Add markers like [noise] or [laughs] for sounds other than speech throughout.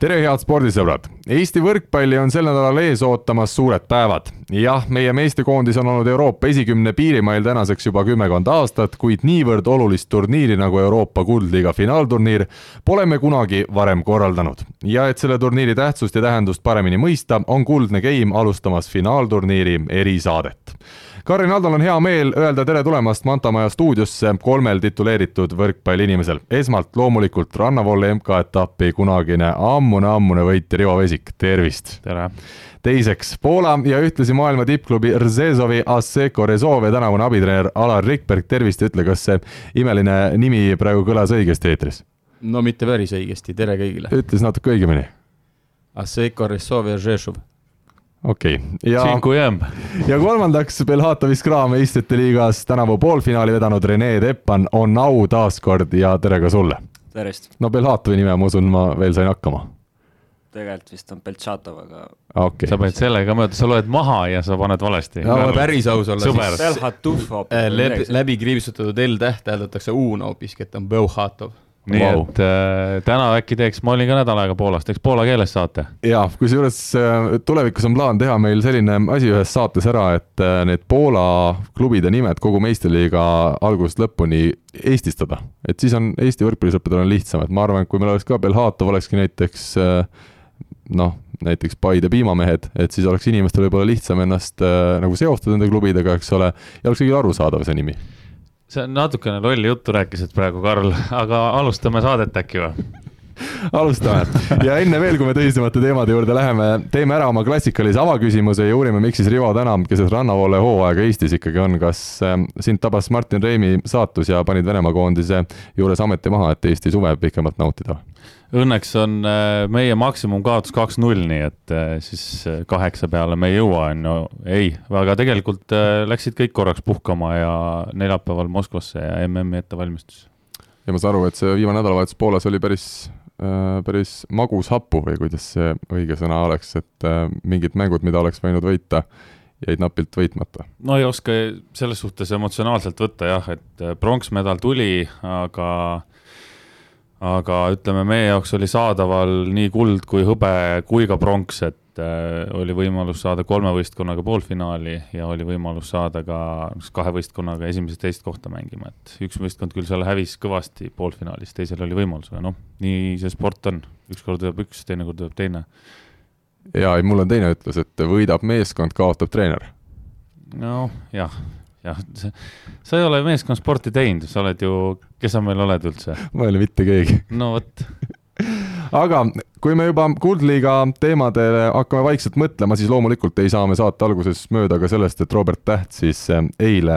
tere, head spordisõbrad! Eesti võrkpalli on sel nädalal ees ootamas suured päevad. jah, meie meestekoondis on olnud Euroopa esikümne piirimail tänaseks juba kümmekond aastat, kuid niivõrd olulist turniiri nagu Euroopa Kuldliiga finaalturniir pole me kunagi varem korraldanud. ja et selle turniiri tähtsust ja tähendust paremini mõista, on Kuldne Game alustamas finaalturniiri erisaadet Karin Aldal on hea meel öelda tere tulemast Manta Maja stuudiosse kolmel tituleeritud võrkpalliinimesel. esmalt loomulikult rannavolle MK-etappi kunagine ammune-ammune võitja Rivo Vesik, tervist! tere! teiseks Poola ja ühtlasi maailma tippklubi Rzezovi Asseco Rezov ja tänavune abitreener Alar Rikberg, tervist ja ütle, kas see imeline nimi praegu kõlas õigesti eetris? no mitte päris õigesti, tere kõigile! ütles natuke õigemini. Asseco Rezov ja Žešov okei okay., ja, ja kolmandaks Belhatovi Skra meistrite liigas tänavu poolfinaali vedanud Rene Teppan on au taas kord ja tere ka sulle. tervist. no Belhatovi nime, ma usun, ma veel sain hakkama. tegelikult vist on Beltšatov, aga okay.. sa panid sellega mööda, sa loed maha ja sa paned valesti no,. päris aus olla, siis Belhatov äh, läbi, läbi kriipsutatud L-täht hääldatakse U-na hoopiski, et on Belhatov nii wow. et äh, täna äkki teeks, ma olin ka nädal aega Poolast, teeks poola keeles saate. ja kusjuures äh, tulevikus on plaan teha meil selline asi ühes saates ära, et äh, need Poola klubide nimed kogu meistriliiga algusest lõpuni eestistada. et siis on Eesti võrkpallisõppedel on lihtsam, et ma arvan, et kui meil oleks ka Belhatov, olekski näiteks äh, noh, näiteks Paide piimamehed, et siis oleks inimestel võib-olla lihtsam ennast nagu seostada nende klubidega, eks ole, ja oleks kõigil arusaadav see nimi on natukene lolli juttu rääkisid praegu, Karl, aga alustame saadet äkki või? alustame ja enne veel, kui me tõsisemate teemade juurde läheme, teeme ära oma klassikalise avaküsimuse ja uurime, miks siis Rivo Tänav keset rannavoole hooaega Eestis ikkagi on, kas ähm, sind tabas Martin Reimi saatus ja panid Venemaa koondise juures ameti maha, et Eesti suve pikemalt nautida? Õnneks on äh, meie maksimumkaotus kaks-null, nii et äh, siis äh, kaheksa peale me ei jõua, on ju, ei, aga tegelikult läksid kõik korraks puhkama ja neljapäeval Moskvasse ja MM-i ettevalmistus. ja ma saan aru, et see viimane nädalavahetus Poolas oli päris, päris magus hapu või kuidas see õige sõna oleks, et mingid mängud, mida oleks võinud võita, jäid napilt võitmata? no ei oska selles suhtes emotsionaalselt võtta jah, et pronksmedal tuli, aga aga ütleme, meie jaoks oli saadaval nii kuld kui hõbe kui ka pronks, et äh, oli võimalus saada kolme võistkonnaga poolfinaali ja oli võimalus saada ka kahe võistkonnaga esimest, teist kohta mängima, et üks võistkond küll seal hävis kõvasti poolfinaalis, teisel oli võimalus, aga noh, nii see sport on, ükskord tuleb üks, teinekord tuleb teine. ja ei, mul on teine ütlus, et võidab meeskond, kaotab treener. noh, jah jah, sa ei ole meeskonnasporti teinud, sa oled ju, kes sa meil oled üldse? ma ei ole mitte keegi. no vot [laughs] aga kui me juba Kuldliiga teemadele hakkame vaikselt mõtlema, siis loomulikult ei saa me saate alguses mööda ka sellest, et Robert Täht siis eh, eile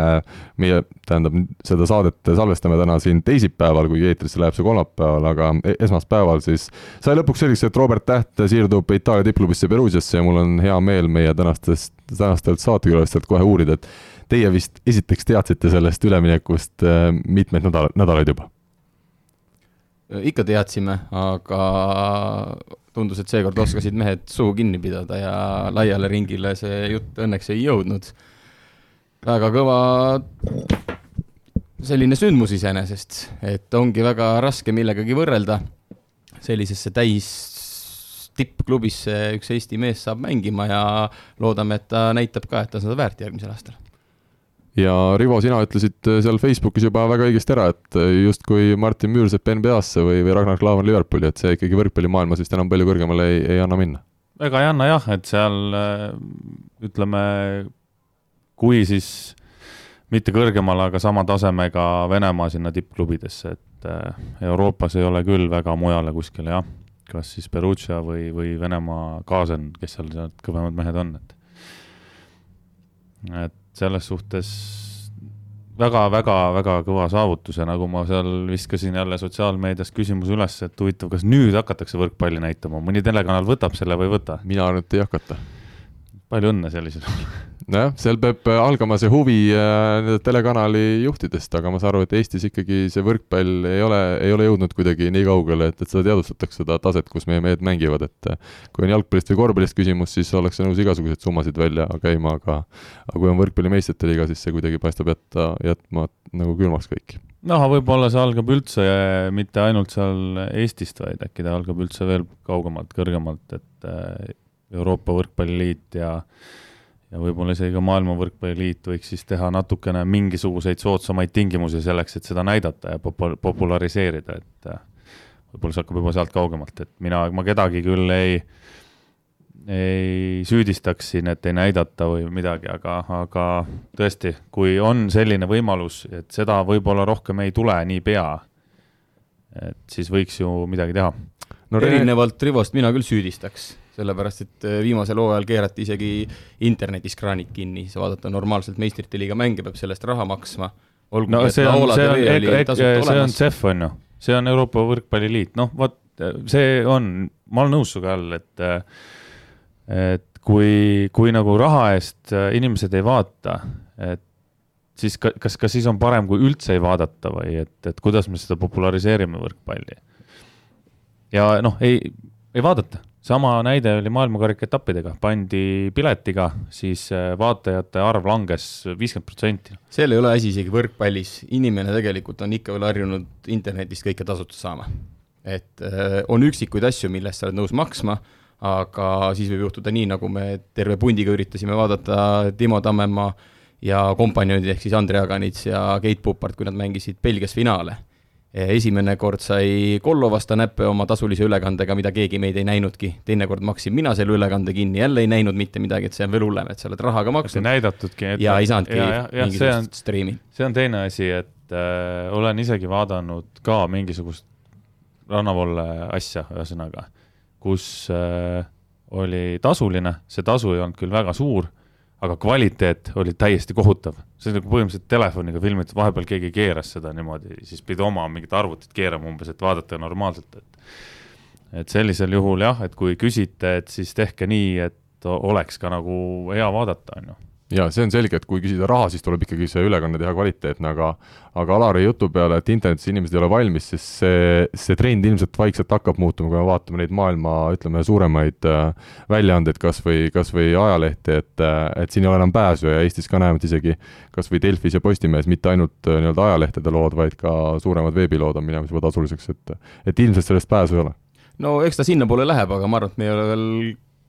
meie, tähendab, seda saadet salvestame täna siin teisipäeval, kuigi eetrisse läheb see kolmapäeval, aga e-, esmaspäeval siis sai lõpuks selgeks, et Robert Täht siirdub Itaalia tippklubisse Perugiasse ja mul on hea meel meie tänastest, tänastelt saatekülalistelt kohe uurida, et teie vist esiteks teadsite sellest üleminekust äh, mitmeid nädal, nädalaid juba? ikka teadsime, aga tundus, et seekord oskasid mehed suu kinni pidada ja laiale ringile see jutt õnneks ei jõudnud. väga kõva selline sündmus iseenesest, et ongi väga raske millegagi võrrelda sellisesse täis tippklubisse üks Eesti mees saab mängima ja loodame, et ta näitab ka, et ta seda väärt järgmisel aastal ja Rivo, sina ütlesid äh, seal Facebookis juba väga õigesti ära, et äh, justkui Martin Müürsepp NBA-sse või, või Ragnar Klavan Liverpooli, et see ikkagi võrkpallimaailmas vist enam palju kõrgemale ei, ei anna minna. ega ei anna jah, et seal äh, ütleme, kui siis mitte kõrgemale, aga sama tasemega Venemaa sinna tippklubidesse, et Euroopas ei ole küll väga mujale kuskile jah, kas siis Perugia või, või Venemaa Kaasen, kes seal need kõvemad mehed on, et et selles suhtes väga-väga-väga kõva saavutus ja nagu ma seal viskasin jälle sotsiaalmeedias küsimuse üles, et huvitav, kas nüüd hakatakse võrkpalli näitama, mõni telekanal võtab selle või ei võta? mina arvan, et ei hakata. palju õnne sellisel juhul nojah, seal peab äh, algama see huvi äh, telekanali juhtidest, aga ma saan aru, et Eestis ikkagi see võrkpall ei ole, ei ole jõudnud kuidagi nii kaugele, et, et seda teadvustatakse, seda taset, kus meie mehed mängivad, et äh, kui on jalgpallist või korvpallist küsimus, siis ollakse nõus igasuguseid summasid välja käima, aga aga kui on võrkpalli meistrite liiga, siis see kuidagi paistab jätta, jätma nagu külmaks kõik. Noh, võib-olla see algab üldse mitte ainult seal Eestist, vaid äkki ta algab üldse veel kaugemalt, kõrgemalt, et Euroopa Võrkpalliliit ja ja võib-olla isegi ka Maailma Võrkpalliliit võiks siis teha natukene mingisuguseid soodsamaid tingimusi selleks, et seda näidata ja popu-, populariseerida, et äh, võib-olla see hakkab juba sealt kaugemalt, et mina, ma kedagi küll ei, ei süüdistaks siin, et ei näidata või midagi, aga, aga tõesti, kui on selline võimalus, et seda võib-olla rohkem ei tule niipea, et siis võiks ju midagi teha. no erinevalt Rivost mina küll süüdistaks sellepärast et äh, viimasel hooajal keerati isegi internetis kraanid kinni, sa vaadata normaalselt meistrite liiga mänge, peab selle eest raha maksma. no see on, see on, see on CEF on ju, see on Euroopa Võrkpalliliit, noh vot see on, ma olen nõus sinuga all, et et kui, kui nagu raha eest äh, inimesed ei vaata, et siis ka, kas, kas siis on parem, kui üldse ei vaadata või et, et kuidas me seda populariseerime võrkpalli? ja noh, ei, ei vaadata sama näide oli maailmakarika etappidega, pandi piletiga, siis äh, vaatajate arv langes viiskümmend protsenti. seal ei ole asi isegi võrkpallis, inimene tegelikult on ikka veel harjunud internetist kõike tasuta saama. et äh, on üksikuid asju, mille eest sa oled nõus maksma, aga siis võib juhtuda nii, nagu me terve pundiga üritasime vaadata Timo Tammemaa ja kompanjonid, ehk siis Andre Aganits ja Keit Pupart, kui nad mängisid Belgias finaale esimene kord sai Kollo vastu näppe oma tasulise ülekandega, mida keegi meid ei näinudki, teine kord maksin mina selle ülekande kinni, jälle ei näinud mitte midagi, et see on veel hullem, et sa oled rahaga maksnud. näidatudki. ja ei saanudki mingisugust striimi. see on teine asi, et äh, olen isegi vaadanud ka mingisugust rannavolle asja, ühesõnaga, kus äh, oli tasuline, see tasu ei olnud küll väga suur aga kvaliteet oli täiesti kohutav. see oli nagu põhimõtteliselt telefoniga filmitud, vahepeal keegi keeras seda niimoodi, siis pidi oma mingit arvutit keerama umbes, et vaadata normaalselt, et et sellisel juhul jah, et kui küsite, et siis tehke nii, et oleks ka nagu hea vaadata, on ju jaa, see on selge, et kui küsida raha, siis tuleb ikkagi see ülekanne teha kvaliteetne, aga aga Alari jutu peale, et internetis inimesed ei ole valmis, siis see, see trend ilmselt vaikselt hakkab muutuma, kui me vaatame neid maailma, ütleme, suuremaid äh, väljaandeid, kas või, kas või ajalehti, et äh, et siin ei ole enam pääsu ja Eestis ka näeme, et isegi kas või Delfis ja Postimehes mitte ainult äh, nii-öelda ajalehtede lood, vaid ka suuremad veebilood on minemas juba tasuliseks, et et ilmselt sellest pääsu ei ole. no eks ta sinnapoole läheb, aga ma arvan, et me ei ole veel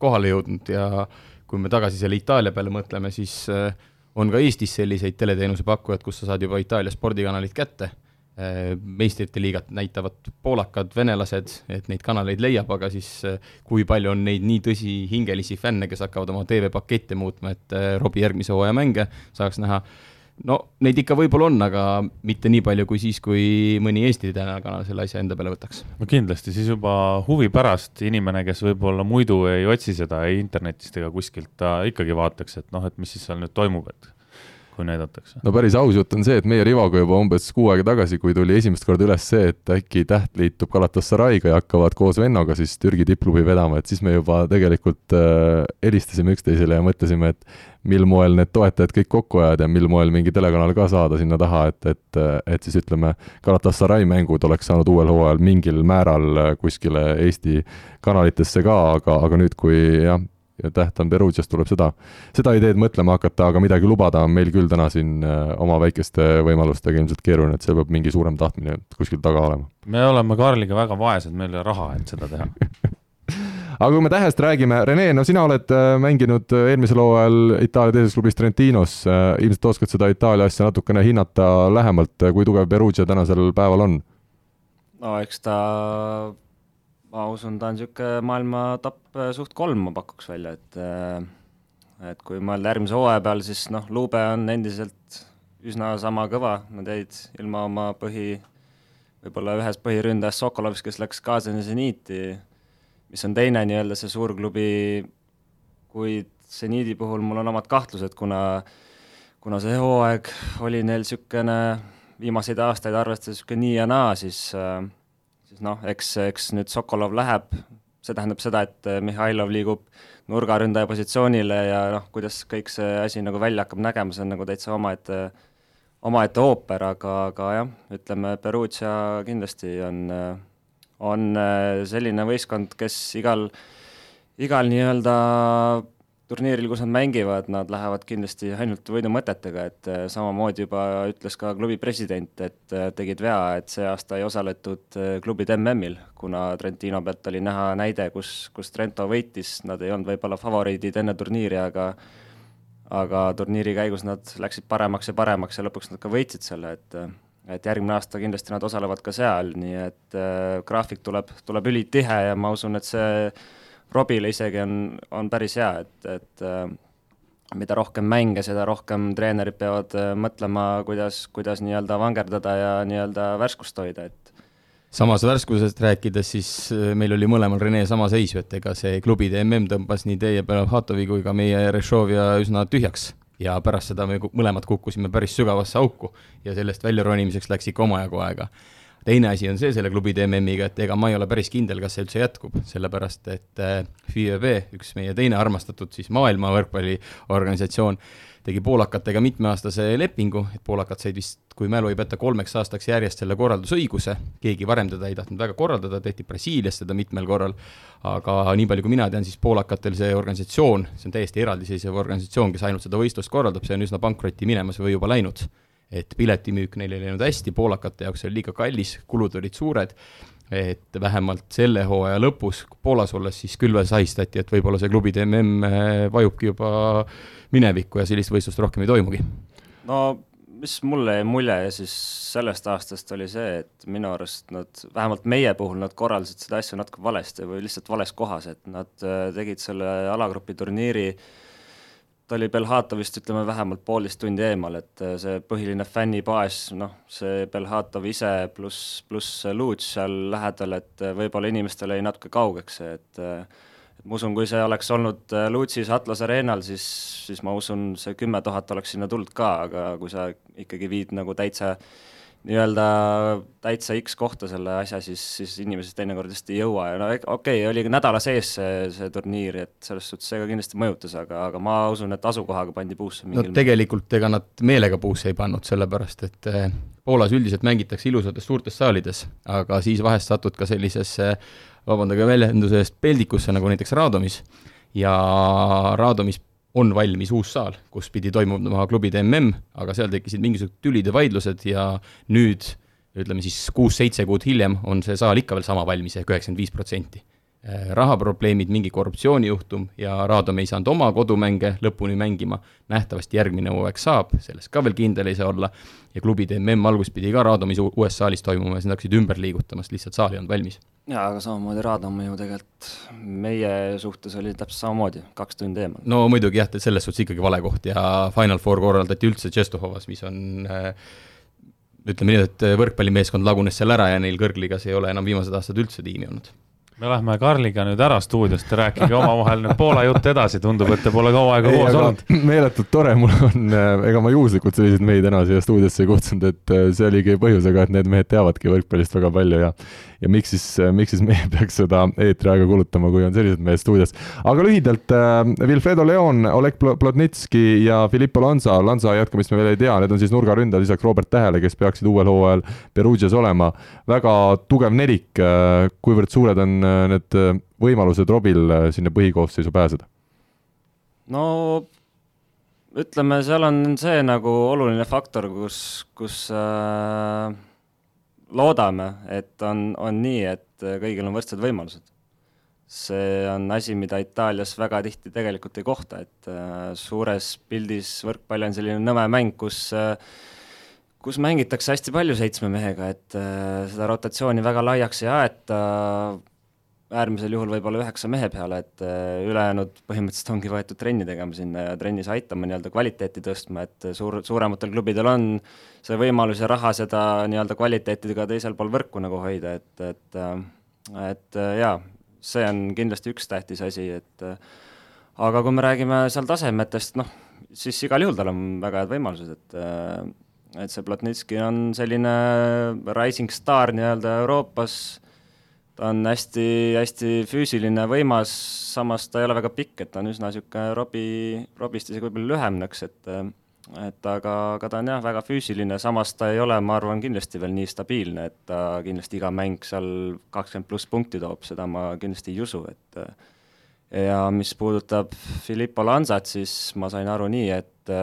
kohale jõudnud ja kui me tagasi selle Itaalia peale mõtleme, siis äh, on ka Eestis selliseid teleteenuse pakkujad, kus sa saad juba Itaalia spordikanalid kätte, äh, meistrite liigat näitavad poolakad, venelased, et neid kanaleid leiab, aga siis äh, kui palju on neid nii tõsihingelisi fänne, kes hakkavad oma TV-pakette muutma, et Robbie järgmise hooaja mänge saaks näha no neid ikka võib-olla on, aga mitte nii palju kui siis, kui mõni Eesti telekanal selle asja enda peale võtaks. no kindlasti, siis juba huvi pärast inimene, kes võib-olla muidu ei otsi seda ei internetist ega kuskilt, ta ikkagi vaataks, et noh, et mis siis seal nüüd toimub, et kui näidatakse. no päris aus jutt on see, et meie Rivoga juba umbes kuu aega tagasi, kui tuli esimest korda üles see, et äkki Täht liitub Galatasaray'ga ja hakkavad koos vennaga siis Türgi tippklubi vedama, et siis me juba tegelikult äh, helistasime üksteisele ja mõtlesime, et mil moel need toetajad kõik kokku ajada ja mil moel mingi telekanal ka saada sinna taha, et, et, et siis ütleme, Galatasaray mängud oleks saanud uuel hooajal mingil määral kuskile Eesti kanalitesse ka, aga, aga nüüd, kui jah, ja täht on Perugiast, tuleb seda, seda ideed mõtlema hakata, aga midagi lubada on meil küll täna siin äh, oma väikeste võimalustega ilmselt keeruline, et seal peab mingi suurem tahtmine kuskil taga olema. me oleme Karliga väga vaesed, meil ei ole raha, et seda teha [laughs] aga kui me tähest räägime, Rene, no sina oled äh, mänginud äh, eelmisel hooajal Itaalia teises klubis Trentinos, ilmselt oskad seda Itaalia asja natukene hinnata lähemalt, kui tugev Perugia tänasel päeval on? no eks ta ma usun, ta on niisugune maailma tapp äh, suht kolm, ma pakuks välja, et äh, et kui mõelda järgmise hooaja peale, siis noh, Lube on endiselt üsna sama kõva, nad jäid ilma oma põhi, võib-olla ühest põhiründajast Sokolovist, kes läks Gazani seniiti, mis on teine nii-öelda see suurklubi, kuid seniidi puhul mul on omad kahtlused, kuna kuna see hooaeg oli neil niisugune viimaseid aastaid arvestades niisugune nii ja naa, siis äh, siis noh, eks, eks nüüd Sokolov läheb see tähendab seda, et Mihhailov liigub nurgaründaja positsioonile ja noh, kuidas kõik see asi nagu välja hakkab nägema, see on nagu täitsa omaette, omaette ooper, aga, aga jah, ütleme, Perugia kindlasti on, on selline võistkond, kes igal, igal nii-öelda turniiril, kus nad mängivad, nad lähevad kindlasti ainult võidumõtetega, et äh, samamoodi juba ütles ka klubi president, et äh, tegid vea, et see aasta ei osaletud äh, klubide MM-il, kuna Trentino pealt oli näha näide, kus, kus Trento võitis, nad ei olnud võib-olla favoriidid enne turniiri, aga aga turniiri käigus nad läksid paremaks ja paremaks ja lõpuks nad ka võitsid selle, et et järgmine aasta kindlasti nad osalevad ka seal, nii et äh, graafik tuleb, tuleb ülitihe ja ma usun, et see Robile isegi on, on päris hea, et, et äh, mida rohkem mänge, seda rohkem treenerid peavad äh, mõtlema, kuidas, kuidas nii-öelda vangerdada ja nii-öelda värskust hoida, et samas värskusest rääkides, siis äh, meil oli mõlemal Rene sama seis ju, et ega see klubide mm tõmbas nii teie Belhatovi kui ka meie Rešovia üsna tühjaks. ja pärast seda me mõlemad kukkusime päris sügavasse auku ja sellest väljaronimiseks läks ikka omajagu aega teine asi on see selle klubide MM-iga, et ega ma ei ole päris kindel, kas see üldse jätkub, sellepärast et äh, FIVB, üks meie teine armastatud siis maailma võrkpalliorganisatsioon, tegi poolakatega mitmeaastase lepingu, et poolakad said vist, kui mälu ei peta, kolmeks aastaks järjest selle korraldusõiguse, keegi varem teda ei tahtnud väga korraldada, tehti Brasiilias seda mitmel korral, aga nii palju, kui mina tean, siis poolakatel see organisatsioon, see on täiesti eraldiseisev organisatsioon, kes ainult seda võistlust korraldab, see on üsna pankrotti minemas või juba läinud et piletimüük neil ei läinud hästi, poolakate jaoks oli liiga kallis, kulud olid suured, et vähemalt selle hooaja lõpus Poolas olles siis küll veel sahistati, et võib-olla see klubide mm vajubki juba minevikku ja sellist võistlust rohkem ei toimugi. no mis mulle jäi mulje siis sellest aastast, oli see, et minu arust nad, vähemalt meie puhul, nad korraldasid seda asja natuke valesti või lihtsalt vales kohas, et nad äh, tegid selle alagrupi turniiri äh, ta oli Belhatovist ütleme vähemalt poolteist tundi eemal, et äh, see põhiline fännibaas, noh, see Belhatov ise pluss, pluss Luuts seal lähedal, et äh, võib-olla inimestele jäi natuke kaugeks see, et äh, et ma usun, kui see oleks olnud Luutsis Atlas Arenal, siis, siis ma usun, see kümme tuhat oleks sinna tulnud ka, aga kui sa ikkagi viid nagu täitsa nii-öelda täitsa X kohta selle asja, siis, siis inimesed teinekord vist ei jõua ja no okei okay,, oli nädala sees see, see turniir, et selles suhtes see ka kindlasti mõjutas, aga, aga ma usun, et asukohaga pandi puusse no tegelikult ega nad meelega puusse ei pannud, sellepärast et eh, Poolas üldiselt mängitakse ilusates suurtes saalides, aga siis vahest satud ka sellisesse, vabandage väljenduse eest, peldikusse, nagu näiteks Raadomis, ja Raadomis on valmis uus saal, kus pidi toimuma klubide mm, aga seal tekkisid mingisugused tülid ja vaidlused ja nüüd ütleme siis kuus-seitse kuud hiljem on see saal ikka veel sama valmis ehk üheksakümmend viis protsenti. Äh, rahaprobleemid, mingi korruptsioonijuhtum ja Raadom ei saanud oma kodumänge lõpuni mängima, nähtavasti järgmine hooaeg saab, selles ka veel kindel ei saa olla, ja klubide mm algus pidi ka Raadomis uues saalis toimuma ja siis nad hakkasid ümber liigutamast, lihtsalt saal ei olnud valmis. Jaa, aga samamoodi Raadam ju tegelikult meie suhtes oli täpselt samamoodi, kaks tundi eemal. no muidugi jah, selles suhtes ikkagi vale koht ja Final Four korraldati üldse Tšestohovas, mis on äh, ütleme nii, et võrkpallimeeskond lagunes seal ära ja neil kõrgligas ei ole enam viimased aastad üldse tiimi olnud me lähme Karliga nüüd ära stuudiost rääkige omavahel nüüd Poola jutt edasi, tundub, et te pole kaua aega koos olnud. meeletult tore, mul on, äh, ega ma juhuslikult selliseid mehi täna siia stuudiosse ei kutsunud, et äh, see oligi põhjusega, et need mehed teavadki võrkpallist väga palju ja ja miks siis, miks siis meie [laughs] peaks seda eetriaega kulutama, kui on sellised mehed stuudios. aga lühidalt äh,, Wilfredo Leon, Oleg Plotnitski ja Filippo Lanza, Lanza jätkamist me veel ei tea, need on siis nurgaründajad lisaks Robert Tähele, kes peaksid uuel hooajal Perugias olema. väga tugev nelik äh,, kuivõrd suured on äh, need äh, võimalused Robil äh, sinna põhikoosseisu pääseda? no ütleme, seal on see nagu oluline faktor, kus, kus äh, loodame, et on, on nii, et kõigil on võrdsed võimalused. see on asi, mida Itaalias väga tihti tegelikult ei kohta, et äh, suures pildis võrkpall on selline nõme mäng, kus äh, kus mängitakse hästi palju seitsme mehega, et äh, seda rotatsiooni väga laiaks ei aeta, äärmisel juhul võib-olla üheksa mehe peale, et äh, ülejäänud põhimõtteliselt ongi võetud trenni tegema sinna ja trennis aitama nii-öelda kvaliteeti tõstma, et suur, suurematel klubidel on see võimalus ja raha seda nii-öelda kvaliteeti ka teisel pool võrku nagu hoida, et, et äh, et äh, jaa, see on kindlasti üks tähtis asi, et aga kui me räägime seal tasemetest, noh, siis igal juhul tal on väga head võimalused, et et see Plotnitski on selline rising star nii-öelda Euroopas ta on hästi-hästi füüsiline, võimas, samas ta ei ole väga pikk, et ta on üsna niisugune Robbie, Robbist isegi võib-olla lühem nõks, et et aga, aga ta on jah, väga füüsiline, samas ta ei ole, ma arvan, kindlasti veel nii stabiilne, et ta kindlasti iga mäng seal kakskümmend pluss punkti toob, seda ma kindlasti ei usu, et ja mis puudutab Filippo Lansat, siis ma sain aru nii, et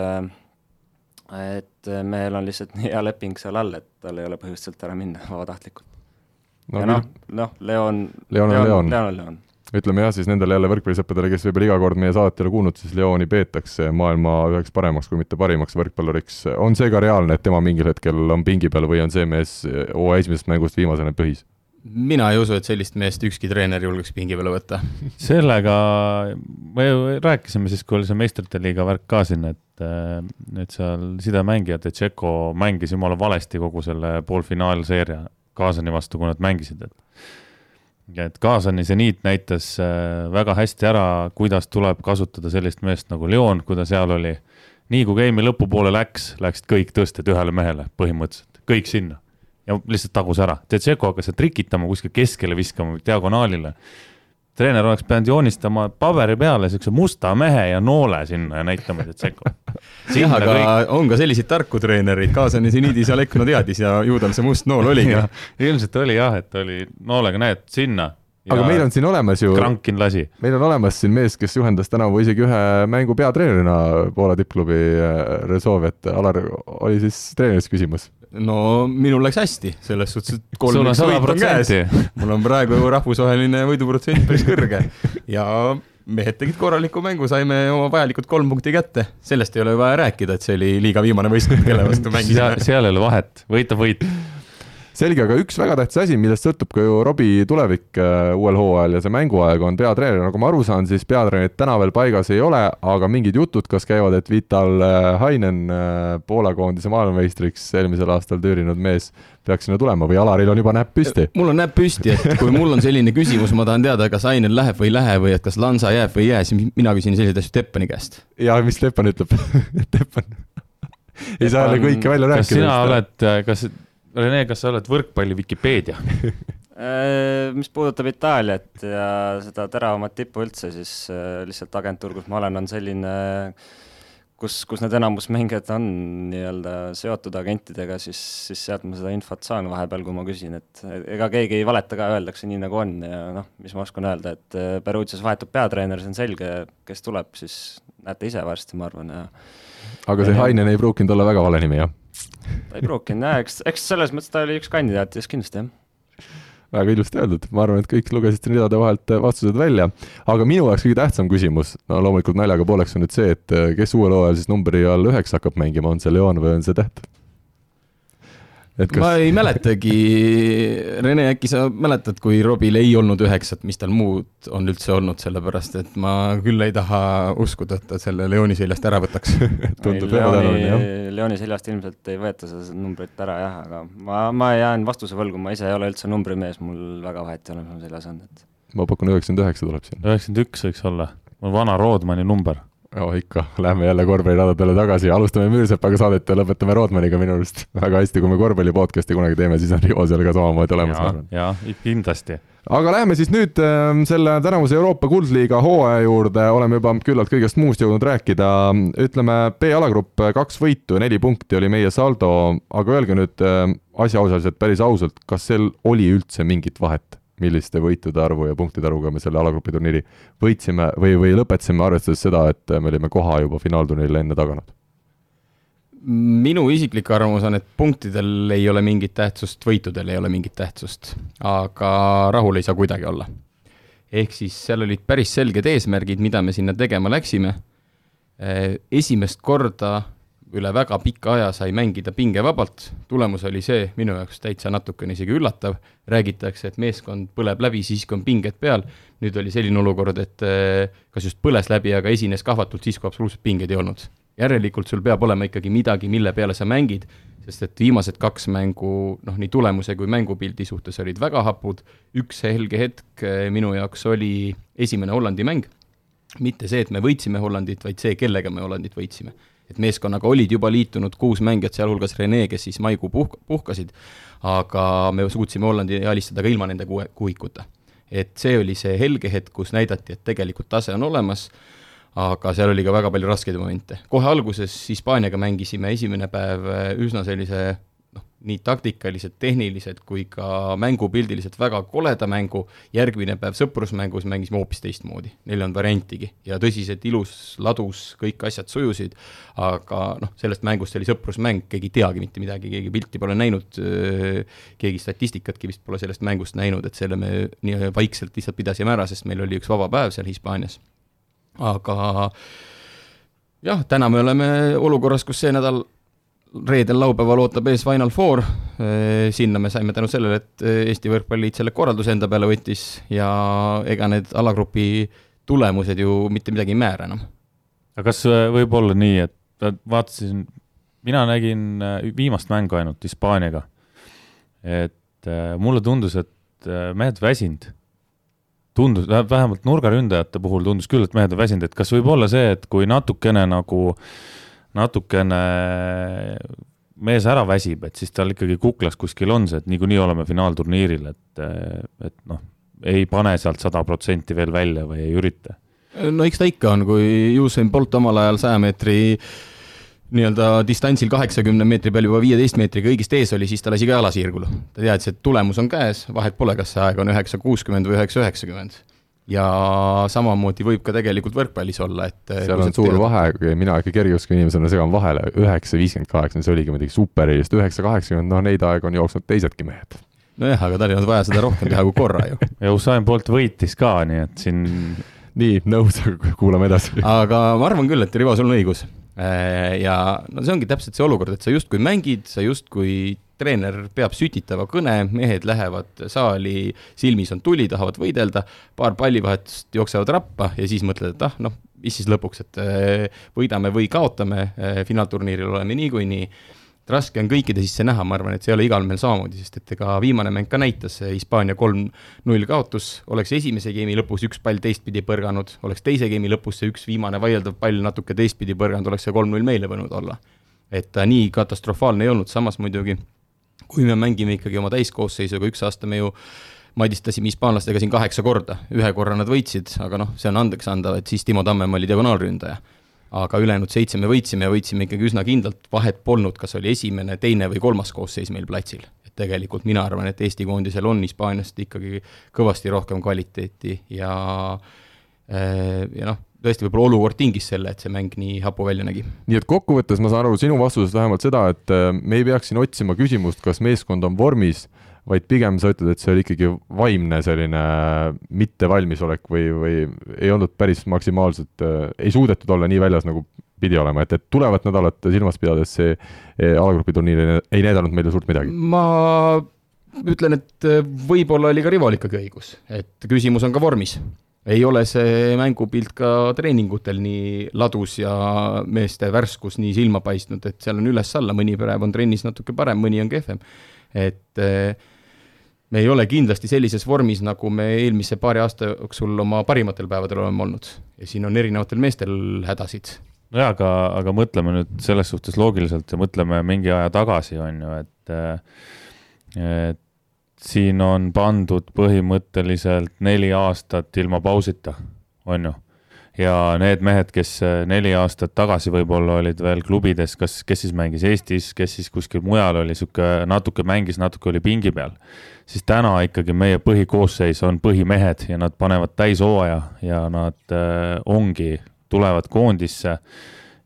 et meil on lihtsalt nii [laughs] hea leping seal all, et tal ei ole põhjust sealt ära minna [laughs] vabatahtlikult no,. ja noh, noh, Leon, Leon on Leon, Leon on Leon ütleme jah, siis nendele jälle võrkpallisõpradele, kes võib-olla iga kord meie saadet ei ole kuulnud, siis Leoni peetakse maailma üheks paremaks, kui mitte parimaks võrkpalluriks. on see ka reaalne, et tema mingil hetkel on pingi peal või on see mees hooaja esimesest mängust viimasena põhis? mina ei usu, et sellist meest ükski treener julgeks pingi peale võtta [laughs] sellega me ju rääkisime siis, kui oli see meistrite liiga värk ka siin, et, et seal sidemängijad ja Tšeko mängis jumala valesti kogu selle poolfinaalseeria Kaasani vastu, kui nad mängisid, et et Kaasani seniit näitas väga hästi ära, kuidas tuleb kasutada sellist meest nagu Leon, kui ta seal oli. nii kui game'i lõpupoole läks, läksid kõik tõsted ühele mehele põhimõtteliselt, kõik sinna ja lihtsalt tagus ära. Tšetšeko hakkas seal trikitama, kuskil keskele viskama, diagonaalile. Treener oleks pidanud joonistama paberi peale siukse musta mehe ja noole sinna ja näitama Tšetšeko. [laughs] jah, aga kõik... on ka selliseid tarku treenereid, kaasani seniidis Alekno teadis ja ju tal see must nool oligi ja,. [laughs] ilmselt oli jah, et oli noolega, näed, sinna aga meil on siin olemas ju, Krankin lasi. meil on olemas siin mees, kes juhendas tänavu isegi ühe mängu peatreenerina Poola tippklubi äh, Resolve, et Alar, oli siis treenerist küsimus? no minul läks hästi, selles suhtes, et kolm üks võit on käes. mul on praegu rahvusvaheline võiduprotsent päris kõrge ja mehed tegid korraliku mängu, saime oma vajalikud kolm punkti kätte. sellest ei ole vaja rääkida, et see oli liiga viimane võistkond, kelle vastu mängisime seal ei ole vahet, võita võit selge, aga üks väga tähtis asi, millest sõltub ka ju Robbie tulevik äh, uuel hooajal ja see mänguaeg on peatreener, nagu ma aru saan, siis peatreenerit täna veel paigas ei ole, aga mingid jutud kas käivad, et Vital äh, Hainen, äh, Poola koondise maailmameistriks eelmisel aastal tüürinud mees, peaks sinna tulema või Alaril on juba näpp püsti? mul on näpp püsti, et kui mul on selline küsimus, ma tahan teada, kas Hainen läheb või ei lähe või et kas Lansa jääb või ei jää, siis mina küsin selliseid asju Teppani käest. ja mis Teppan ütleb [laughs] Teppan [laughs] ei saa jälle kõike välja rääkida. kas sina oled, kas Rene, kas sa oled võrkpalli Vikipeedia [laughs] äh, mis puudutab Itaaliat ja seda teravamat tippu üldse, siis äh, lihtsalt agentuur, kus ma olen, on selline, kus, kus need enamus mängijad on nii-öelda seotud agentidega, siis, siis sealt ma seda infot saan vahepeal, kui ma küsin, et ega keegi ei valeta ka, öeldakse nii, nagu on ja noh, mis ma oskan öelda, et äh, Perugias vahetub peatreener, see on selge, kes tuleb, siis näete ise varsti, ma arvan, ja aga see Hainen ei pruukinud olla väga vale nimi, jah? Ta ei pruukinud jah, eks, eks selles mõttes ta oli üks kandidaatidest kindlasti, jah. väga ilusti öeldud, ma arvan, et kõik lugesid siin ridade vahelt vastused välja, aga minu jaoks kõige tähtsam küsimus, no loomulikult naljaga pooleks on nüüd see, et kes uuel hooajal siis numbri all üheksa hakkab mängima, on see Leon või on see Täht? Kas... ma ei mäletagi, Rene, äkki sa mäletad, kui Robil ei olnud üheksat, mis tal muud on üldse olnud, sellepärast et ma küll ei taha uskuda, et ta selle Leoni seljast ära võtaks [laughs] tundub ebatõenäoline, jah. Leoni seljast ilmselt ei võeta seda numbrit ära jah, aga ma, ma jään vastuse võlgu, ma ise ei ole üldse numbrimees, mul väga vahet ei ole, mis mul seljas on, et. ma pakun üheksakümmend üheksa tuleb siin. üheksakümmend üks võiks olla, mul vana Roodmani number oh ikka, lähme jälle korvpalliradadele tagasi, alustame Müürsepaga saadet ja lõpetame Rodmaniga minu arust [laughs] väga hästi, kui me korvpalli podcast'i kunagi teeme, siis on Rivo seal ka samamoodi olemas, ma arvan. jaa, kindlasti. aga läheme siis nüüd äh, selle tänavuse Euroopa Kuldliiga hooaja juurde, oleme juba küllalt kõigest muust jõudnud rääkida. ütleme, B-alagrupp kaks võitu ja neli punkti oli meie saldo, aga öelge nüüd äh, asjaosaliselt päris ausalt, kas seal oli üldse mingit vahet? Milliste võitude arvu ja punktide arvuga me selle alagrupi turniiri võitsime või, või lõpetasime, arvestades seda, et me olime koha juba finaalturniirile enne taganud? minu isiklik arvamus on, et punktidel ei ole mingit tähtsust, võitudel ei ole mingit tähtsust, aga rahul ei saa kuidagi olla. ehk siis seal olid päris selged eesmärgid, mida me sinna tegema läksime. esimest korda üle väga pika aja sai mängida pingevabalt, tulemus oli see, minu jaoks täitsa natukene isegi üllatav, räägitakse, et meeskond põleb läbi siis, kui on pinged peal, nüüd oli selline olukord, et eh, kas just põles läbi, aga esines kahvatult siis, kui absoluutselt pingeid ei olnud. järelikult sul peab olema ikkagi midagi, mille peale sa mängid, sest et viimased kaks mängu, noh, nii tulemuse kui mängupildi suhtes olid väga hapud, üks helge hetk eh, minu jaoks oli esimene Hollandi mäng, mitte see, et me võitsime Hollandit, vaid see, kellega me Hollandit võitsime et meeskonnaga olid juba liitunud kuus mängijat, sealhulgas Rene, kes siis maikuu puhk-, puhkasid, aga me suutsime Hollandi alistada ka ilma nende kuue, kuuikuta. et see oli see helge hetk, kus näidati, et tegelikult tase on olemas, aga seal oli ka väga palju raskeid momente. kohe alguses Hispaaniaga mängisime esimene päev üsna sellise nii taktikalised, tehnilised kui ka mängupildiliselt väga koleda mängu, järgmine päev sõprusmängus mängisime hoopis teistmoodi, neil ei olnud variantigi. ja tõsiselt ilus, ladus, kõik asjad sujusid, aga noh, sellest mängust oli sõprusmäng, keegi ei teagi mitte midagi, keegi pilti pole näinud, keegi statistikatki vist pole sellest mängust näinud, et selle me nii vaikselt lihtsalt pidasime ära, sest meil oli üks vaba päev seal Hispaanias. aga jah, täna me oleme olukorras, kus see nädal reedel-laupäeval ootab ees Final Four, sinna me saime tänu sellele, et Eesti Võrkpalliliit selle korralduse enda peale võttis ja ega need alagrupi tulemused ju mitte midagi ei määra enam. aga kas äh, võib olla nii, et vaatasin, mina nägin äh, viimast mängu ainult Hispaaniaga, et mulle tundus, et mehed väsinud. Tundus, vähemalt nurgaründajate puhul tundus küll, et mehed on väsinud, et kas võib olla see, et kui natukene nagu äh, natukene mees ära väsib, et siis tal ikkagi kuklas kuskil on see, et niikuinii oleme finaalturniiril, et, et noh, ei pane sealt sada protsenti veel välja või ei ürita. no eks ta ikka on, kui Usain Bolt omal ajal saja meetri nii-öelda distantsil kaheksakümne meetri peal juba viieteist meetriga õigesti ees oli, siis ta lasi ka jala sirgulu. ta teadis, et tulemus on käes, vahet pole, kas see aeg on üheksa kuuskümmend või üheksa üheksakümmend ja samamoodi võib ka tegelikult võrkpallis olla, et seal on suur teada... vahe, mina ikka kergejõustiku inimesena segan vahele, üheksa viiskümmend kaheksa, see oligi muidugi super, just üheksa kaheksakümmend, noh neid aegu on jooksnud teisedki mehed. nojah, aga tal ei olnud vaja seda rohkem teha kui korra ju. [laughs] ja Usain Bolt võitis ka, nii et siin nii, nõus, kuulame edasi. [laughs] aga ma arvan küll, et Rivo, sul on õigus. Äh, ja no see ongi täpselt see olukord, et sa justkui mängid, sa justkui treener peab sütitava kõne, mehed lähevad saali, silmis on tuli, tahavad võidelda, paar pallivahetust jooksevad rappa ja siis mõtled, et ah, noh, mis siis lõpuks, et eh, võidame või kaotame, eh, finaalturniiril oleme niikuinii raske on kõikide sisse näha, ma arvan, et see ei ole igal mehel samamoodi, sest et ega viimane mäng ka näitas, Hispaania kolm-null kaotus, oleks esimese geimi lõpus üks pall teistpidi põrganud, oleks teise geimi lõpus see üks viimane vaieldav pall natuke teistpidi põrganud, oleks see kolm-null meile võinud olla. et ta nii katastrofaalne ei olnud, samas muidugi kui me mängime ikkagi oma täiskoosseisuga, üks aasta me ju madistasime hispaanlastega siin kaheksa korda, ühe korra nad võitsid, aga noh, see on andeks anda, et siis Timo Tammem oli diagonaalründaja. aga ülejäänud seitse me võitsime ja võitsime ikkagi üsna kindlalt, vahet polnud, kas oli esimene, teine või kolmas koosseis meil platsil. et tegelikult mina arvan, et Eesti koondisel on Hispaaniast ikkagi kõvasti rohkem kvaliteeti ja ja noh, tõesti, võib-olla olukord tingis selle, et see mäng nii hapu välja nägi. nii et kokkuvõttes ma saan aru sinu vastusest vähemalt seda, et äh, me ei peaks siin otsima küsimust, kas meeskond on vormis, vaid pigem sa ütled, et see oli ikkagi vaimne selline mittevalmisolek või, või ei olnud päris maksimaalselt, äh, ei suudetud olla nii väljas, nagu pidi olema, et, et tulevat nädalat silmas pidades see äh, alagrupi turniir ei, ei näidanud meile suurt midagi? ma ütlen, et võib-olla oli ka Rival ikkagi õigus, et küsimus on ka vormis ei ole see mängupilt ka treeningutel nii ladus ja meeste värskus nii silma paistnud, et seal on üles-alla, mõni päev on trennis natuke parem, mõni on kehvem. et eh, me ei ole kindlasti sellises vormis, nagu me eelmise paari aasta jooksul oma parimatel päevadel oleme olnud. ja siin on erinevatel meestel hädasid. nojah, aga, aga mõtleme nüüd selles suhtes loogiliselt ja mõtleme mingi aja tagasi, on ju, et et siin on pandud põhimõtteliselt neli aastat ilma pausita, on ju. ja need mehed, kes äh, neli aastat tagasi võib-olla olid veel klubides, kas, kes siis mängis Eestis, kes siis kuskil mujal oli sihuke natuke mängis, natuke oli pingi peal. siis täna ikkagi meie põhikoosseis on põhimehed ja nad panevad täishooaja ja nad äh, ongi, tulevad koondisse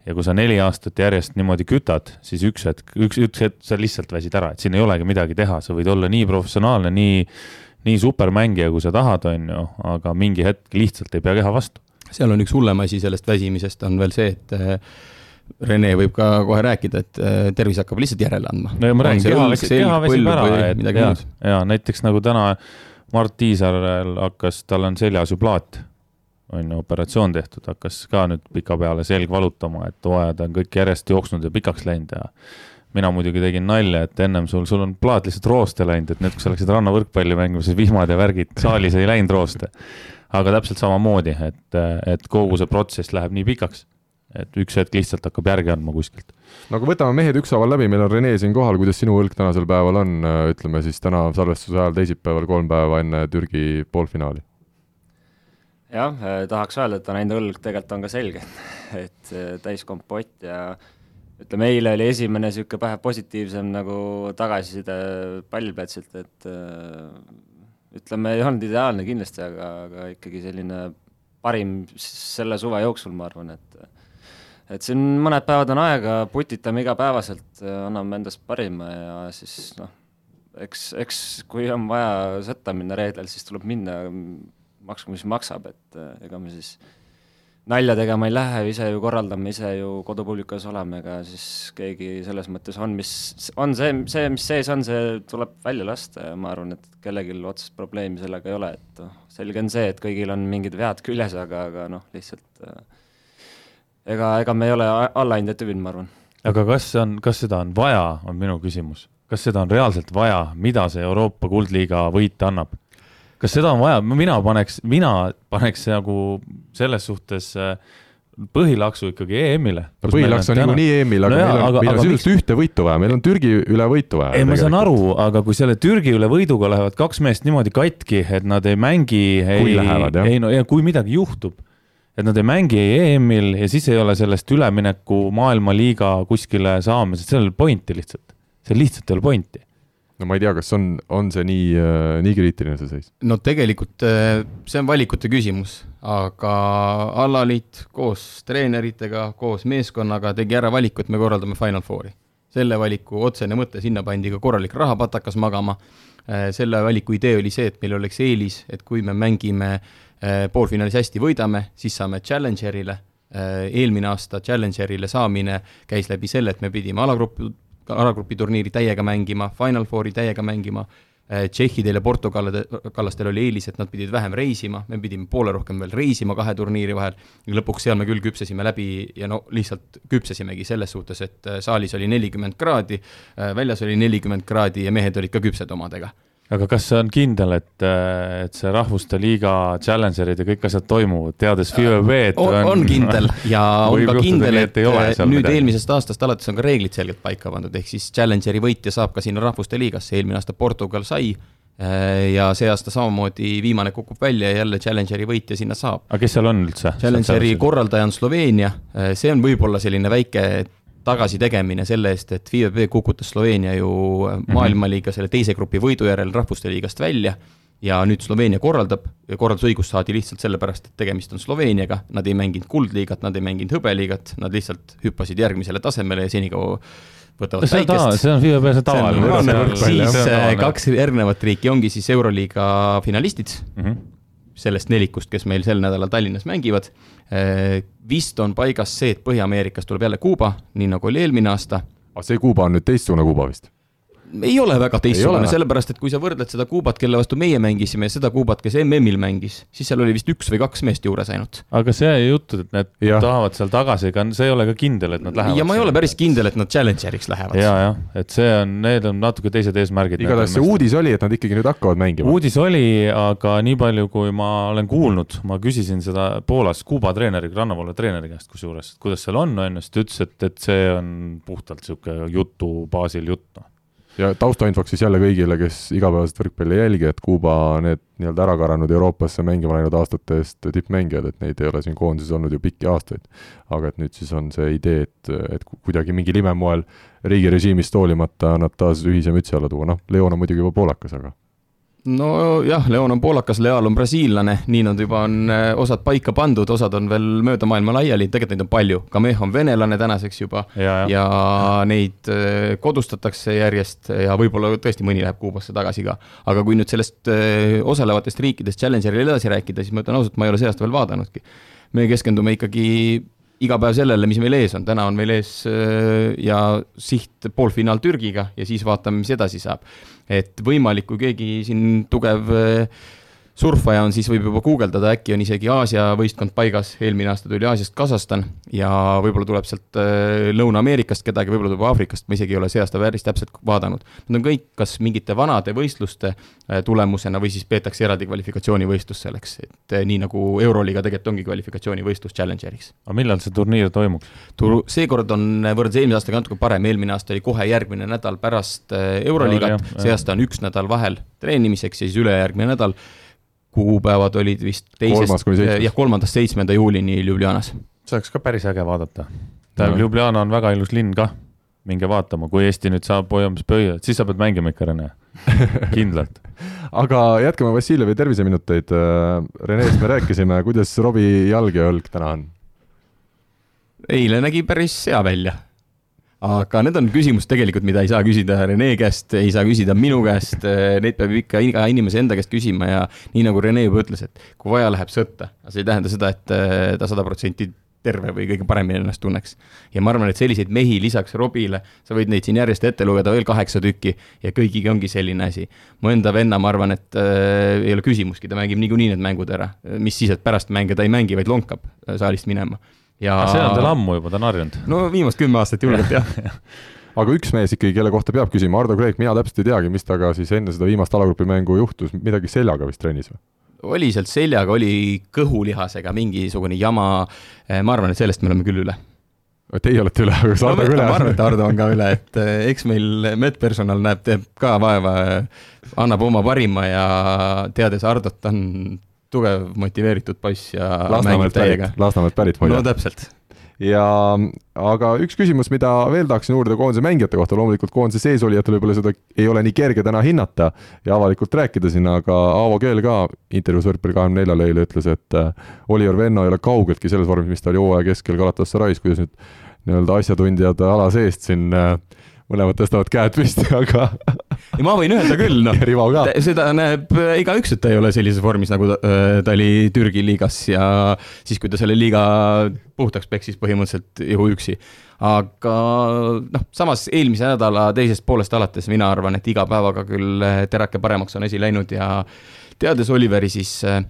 ja kui sa neli aastat järjest niimoodi kütad, siis üks hetk, üks, üks hetk sa lihtsalt väsid ära, et siin ei olegi midagi teha, sa võid olla nii professionaalne, nii, nii supermängija, kui sa tahad, on ju, aga mingi hetk lihtsalt ei pea keha vastu. seal on üks hullem asi sellest väsimisest, on veel see, et äh, Rene võib ka kohe rääkida, et äh, tervis hakkab lihtsalt järele andma. no ja ma räägin, keha, keha väsib ära, et ja, ja näiteks nagu täna Mart Tiisarel hakkas, tal on seljas ju plaat on ju operatsioon tehtud, hakkas ka nüüd pikapeale selg valutama, et hooajad on kõik järjest jooksnud ja pikaks läinud ja mina muidugi tegin nalja, et ennem sul, sul on plaat lihtsalt rooste läinud, et nüüd, kui sa läksid rannavõrkpalli mängima, siis vihmad ja värgid [laughs] saalis ei läinud rooste. aga täpselt samamoodi, et, et kogu see protsess läheb nii pikaks. et üks hetk lihtsalt hakkab järgi andma kuskilt. no aga võtame mehed ükshaaval läbi, meil on Rene siin kohal, kuidas sinu õlg tänasel päeval on, ütleme siis täna salvestuse ajal teisipäeval, kolm päeva enne Türgi poolfinaali? Jah, tahaks öelda, et on ainult õlg, tegelikult on ka selge, [laughs] et täiskompott ja ütleme, eile oli esimene niisugune vähe positiivsem nagu tagasiside pallplatsilt, et ütleme, ei olnud ideaalne kindlasti, aga, aga ikkagi selline parim selle suve jooksul, ma arvan, et et siin mõned päevad on aega, putitame igapäevaselt, anname endast parima ja siis noh, eks, eks kui on vaja sõtta minna reedel, siis tuleb minna, maksku mis maksab, et ega me siis äh, nalja tegema ei lähe, ise ju korraldame, ise ju kodupublikus oleme, ega siis keegi selles mõttes on, mis on see, see, mis sees on, see tuleb välja lasta ja ma arvan, et kellelgi otsest probleemi sellega ei ole, et noh, selge on see, et kõigil on mingid vead küljes, aga, aga noh, lihtsalt äh, ega, ega me ei ole allahindade tüübid, ma arvan. aga kas see on, kas seda on vaja, on minu küsimus. kas seda on reaalselt vaja, mida see Euroopa Kuldliiga võit annab? Kas seda on vaja, mina paneks, mina paneks nagu selles suhtes äh, põhilaksu ikkagi EM-ile. no põhilaks on niikuinii EM-il, aga no jaa, meil on, meil on sisuliselt miks... ühte võitu vaja, meil on Türgi üle võitu vaja. ei, ma saan aru, aga kui selle Türgi üle võiduga lähevad kaks meest niimoodi katki, et nad ei mängi. jah. ei no ja kui midagi juhtub, et nad ei mängi EM-il ja siis ei ole sellest ülemineku maailmaliiga kuskile saamisest, sellel pointi lihtsalt. seal lihtsalt ei ole pointi no ma ei tea, kas on, on see nii äh,, nii kriitiline see seis? no tegelikult äh, see on valikute küsimus, aga alaliit koos treeneritega, koos meeskonnaga tegi ära valiku, et me korraldame Final Fouri. selle valiku otsene mõte, sinna pandi ka korralik rahapatakas magama äh,, selle valiku idee oli see, et meil oleks eelis, et kui me mängime poolfinaalis hästi võidame, siis saame Challengerile eelmine aasta Challengerile saamine käis läbi selle, et me pidime alagrupi, alagrupi turniiri täiega mängima, Final Fouri täiega mängima, äh, tšehhidel ja portugallastel oli eelis, et nad pidid vähem reisima, me pidime poole rohkem veel reisima kahe turniiri vahel, lõpuks seal me küll küpsesime läbi ja no lihtsalt küpsesimegi selles suhtes, et äh, saalis oli nelikümmend kraadi, äh, väljas oli nelikümmend kraadi ja mehed olid ka küpsed omadega aga kas see on kindel, et, et see Rahvuste Liiga challenger'id ja kõik asjad toimuvad, teades FIVB-d on, on kindel ja [laughs] on ka kindel, et nüüd midagi. eelmisest aastast alates on ka reeglid selgelt paika pandud, ehk siis challenger'i võitja saab ka sinna Rahvuste Liigasse, eelmine aasta Portugal sai äh, ja see aasta samamoodi viimane kukub välja ja jälle Challengeri võitja sinna saab. aga kes seal on üldse? Challengeri korraldaja on Sloveenia, äh, see on võib-olla selline väike tagasitegemine selle eest, et FIVB kukutas Sloveenia ju mhm. maailmaliiga selle teise grupi võidu järel Rahvuste Liigast välja ja nüüd Sloveenia korraldab ja korraldusõigus saadi lihtsalt sellepärast, et tegemist on Sloveeniaga, nad ei mänginud kuldliigat, nad ei mänginud hõbeliigat, nad lihtsalt hüppasid järgmisele tasemele ja senikaua võtavad see väikest. see on FIVB, see tavaline. siis äh, kaks järgnevat riiki ongi siis Euroliiga finalistid mm, -hmm. Sellest nelikust, kes meil sel nädalal Tallinnas mängivad Äh, vist on paigas see, et Põhja-Ameerikas tuleb jälle Kuuba, nii nagu oli eelmine aasta. aga see Kuuba on nüüd teistsugune Kuuba vist? Ei ole väga teistsugune, sellepärast et kui sa võrdled seda Kuubat, kelle vastu meie mängisime, ja seda Kuubat, kes MM-il mängis, siis seal oli vist üks või kaks meest juures ainult. aga see jutt, et need ja. tahavad seal tagasi, ega see ei ole ka kindel, et nad lähevad. ja ma ei ole päris kindel, et nad Challengeriks lähevad. ja, jah, et see on, need on natuke teised eesmärgid. igatahes see uudis oli, et nad ikkagi nüüd hakkavad mängima. uudis oli, aga nii palju, kui ma olen kuulnud, ma küsisin seda Poolas Kuuba treeneri, rannavoole treeneri käest kusjuures, kuidas seal on, on ju, siis ta ütles, et, et see on puhtalt niisugune jutu baasil jutt, noh ja taustainfoks siis jälle kõigile, kes igapäevaselt võrkpalli ei jälgi, et Kuuba, need nii-öelda ära karanud Euroopasse mängima läinud aastate eest tippmängijad, et neid ei ole siin koondises olnud ju pikki aastaid. aga et nüüd siis on see idee, et, et kuidagi mingil imemoel riigirežiimist hoolimata nad taas ühise mütsi alla tuua, noh, Leon on muidugi juba poolakas, aga nojah, Leon on poolakas, Leal on brasiillane, nii nad juba on eh, osad paika pandud, osad on veel mööda maailma laiali, tegelikult neid on palju, Kameh on venelane tänaseks juba ja, ja. ja neid eh, kodustatakse järjest ja võib-olla tõesti mõni läheb Kuubasse tagasi ka. aga kui nüüd sellest eh, osalevatest riikidest Challengeril edasi rääkida, siis ma ütlen ausalt, ma ei ole see aasta veel vaadanudki. me keskendume ikkagi iga päev sellele, mis meil ees on, täna on meil ees ja siht poolfinaal Türgiga ja siis vaatame, mis edasi saab. Et võimalik, kui keegi siin tugev surfaja on, siis võib juba guugeldada, äkki on isegi Aasia võistkond paigas, eelmine aasta tuli Aasiast Kasahstan ja võib-olla tuleb sealt äh, Lõuna-Ameerikast kedagi, võib-olla tuleb Aafrikast, ma isegi ei ole see aasta päris täpselt vaadanud. Need on kõik kas mingite vanade võistluste äh, tulemusena või siis peetakse eraldi kvalifikatsioonivõistlus selleks, et äh, nii nagu Euroliiga tegelikult ongi kvalifikatsioonivõistlus Challengeriks. aga millal see turniir toimub? turu, seekord on võrreldes eelmise aastaga natuke parem, eelmine aasta oli kohe järgmine nädal pärast Euroliigat, see aasta on üks nädal vahel treenimiseks ja siis ülejärgmine nädal kuupäevad olid vist teisest, jah, kolmandast seitsmenda juulini Ljubljanas. see oleks ka päris äge vaadata. tähendab no., Ljubljana on väga ilus linn kah, minge vaatama, kui Eesti nüüd saab hoiamas pöialt, siis sa pead mängima ikka, Rene [laughs] kindlalt aga jätkame Vassiljevi terviseminuteid. Renest me rääkisime, kuidas Robbie jalg ja õlg täna on? eile nägi päris hea välja aga need on küsimused tegelikult, mida ei saa küsida Rene käest, ei saa küsida minu käest, neid peab ikka iga inimese enda käest küsima ja nii nagu Rene juba ütles, et kui vaja, läheb sõtta, see ei tähenda seda, et äh, ta sada protsenti terve või kõige paremini ennast tunneks. ja ma arvan, et selliseid mehi lisaks Robile, sa võid neid siin järjest ette lugeda veel kaheksa tükki ja kõigiga ongi selline asi. mu enda venna, ma arvan, et äh, ei ole küsimustki, ta mängib niikuinii need mängud ära, mis siis, et pärast mänge ta ei mängi, vaid lonkab saalist minema ja. see on tal ammu juba, ta on harjunud. no viimased kümme aastat julgelt jah [laughs] [laughs] aga üks mees ikkagi, kelle kohta peab küsima, Ardo Kreek, mina täpselt ei teagi, mis temaga siis enne seda viimast alagrupi mängu juhtus, midagi seljaga vist trennis või? oli sealt seljaga, oli kõhulihasega mingisugune jama, eh, ma arvan, et sellest me oleme küll üle. Teie olete üle, aga kas Ardo ka üle? ma arvan, et Ardo on ka üle, et eh, eks meil medpersonal näeb, teeb ka vaeva, annab oma parima ja teades Ardot, ta on tugev, motiveeritud poiss ja Lasnamäelt pärit, Lasnamäelt pärit muide. no täpselt. Ja aga üks küsimus, mida veel tahaksin uurida koondise mängijate kohta, loomulikult koondise seesolijatel võib-olla seda ei ole nii kerge täna hinnata ja avalikult rääkida siin, aga Aavo Keel ka intervjuus Võrkpalli kahekümne neljale eile ütles, et äh, Oliver Venno ei ole kaugeltki selles vormis, mis ta oli hooaja keskel Galatasaray's, kuidas nüüd nii-öelda asjatundjad ala seest siin äh, mõlemad tõstavad käed püsti, [laughs] aga ja ma võin öelda küll, noh, seda näeb igaüks, et ta ei ole sellises vormis, nagu ta, äh, ta oli Türgi liigas ja siis, kui ta selle liiga puhtaks peksis põhimõtteliselt juhuüksi. aga noh, samas eelmise nädala teisest poolest alates mina arvan, et iga päevaga küll terake paremaks on asi läinud ja teades Oliveri, siis äh,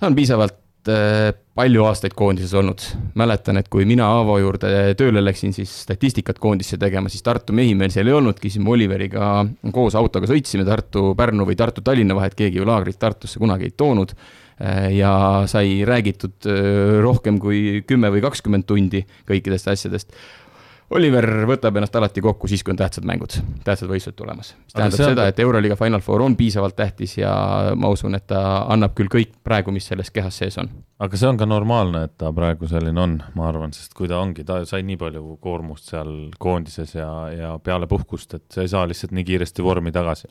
ta on piisavalt Äh, palju aastaid koondises olnud. mäletan, et kui mina Aavo juurde tööle läksin, siis statistikat koondisse tegema, siis Tartu mehi meil seal ei olnudki, siis me Oliveriga koos autoga sõitsime Tartu-Pärnu või Tartu-Tallinna vahet, keegi ju laagrit Tartusse kunagi ei toonud. Ja sai räägitud äh, rohkem kui kümme või kakskümmend tundi kõikidest asjadest Oliver võtab ennast alati kokku siis, kui on tähtsad mängud, tähtsad võistlused tulemas. mis tähendab seda, et Euroliiga Final Four on piisavalt tähtis ja ma usun, et ta annab küll kõik praegu, mis selles kehas sees on. aga see on ka normaalne, et ta praegu selline on, ma arvan, sest kui ta ongi, ta sai nii palju koormust seal koondises ja, ja peale puhkust, et sa ei saa lihtsalt nii kiiresti vormi tagasi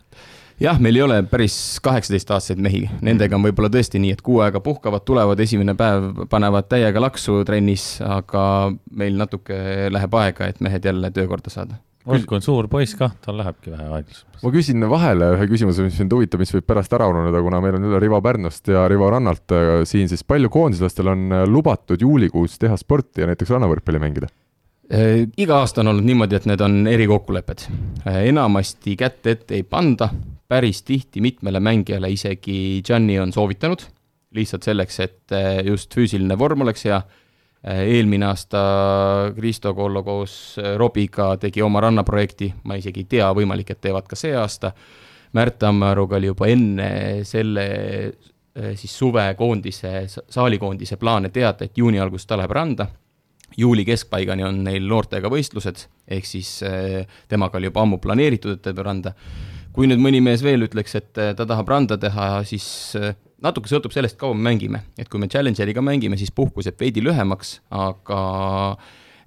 jah, meil ei ole päris kaheksateistaastaseid mehi, nendega on võib-olla tõesti nii, et kuu aega puhkavad, tulevad esimene päev, panevad täiega laksu trennis, aga meil natuke läheb aega, et mehed jälle töökorda saada. Olk on suur poiss kah, tal lähebki vähe aeglasemaks. ma küsin vahele ühe küsimuse, mis mind huvitab, mis võib pärast ära ununeda, kuna meil on üle Rivo Pärnust ja Rivo Rannalt äh, siin, siis palju koondislastel on äh, lubatud juulikuus teha sporti ja näiteks rannavõrkpalli mängida? Äh, iga aasta on olnud niimoodi, et need on erikokkulepped. enamasti kätt ette ei panda, päris tihti mitmele mängijale isegi Gianni on soovitanud, lihtsalt selleks, et eh, just füüsiline vorm oleks hea. Eh, eelmine aasta Kristo Kollo koos eh, Robiga tegi oma rannaprojekti, ma isegi ei tea, võimalik, et teevad ka see aasta. Märt Tammearuga oli juba enne selle siis suvekoondise, saalikoondise plaane teada, et juuni alguses ta läheb randa juuli keskpaigani on neil noortega võistlused, ehk siis temaga oli juba ammu planeeritud, et ta peab randa kui nüüd mõni mees veel ütleks, et äh, ta tahab randa teha, siis äh, natuke sõltub sellest, kaua me mängime, et kui me Challengeriga mängime, siis puhkus jääb veidi lühemaks, aga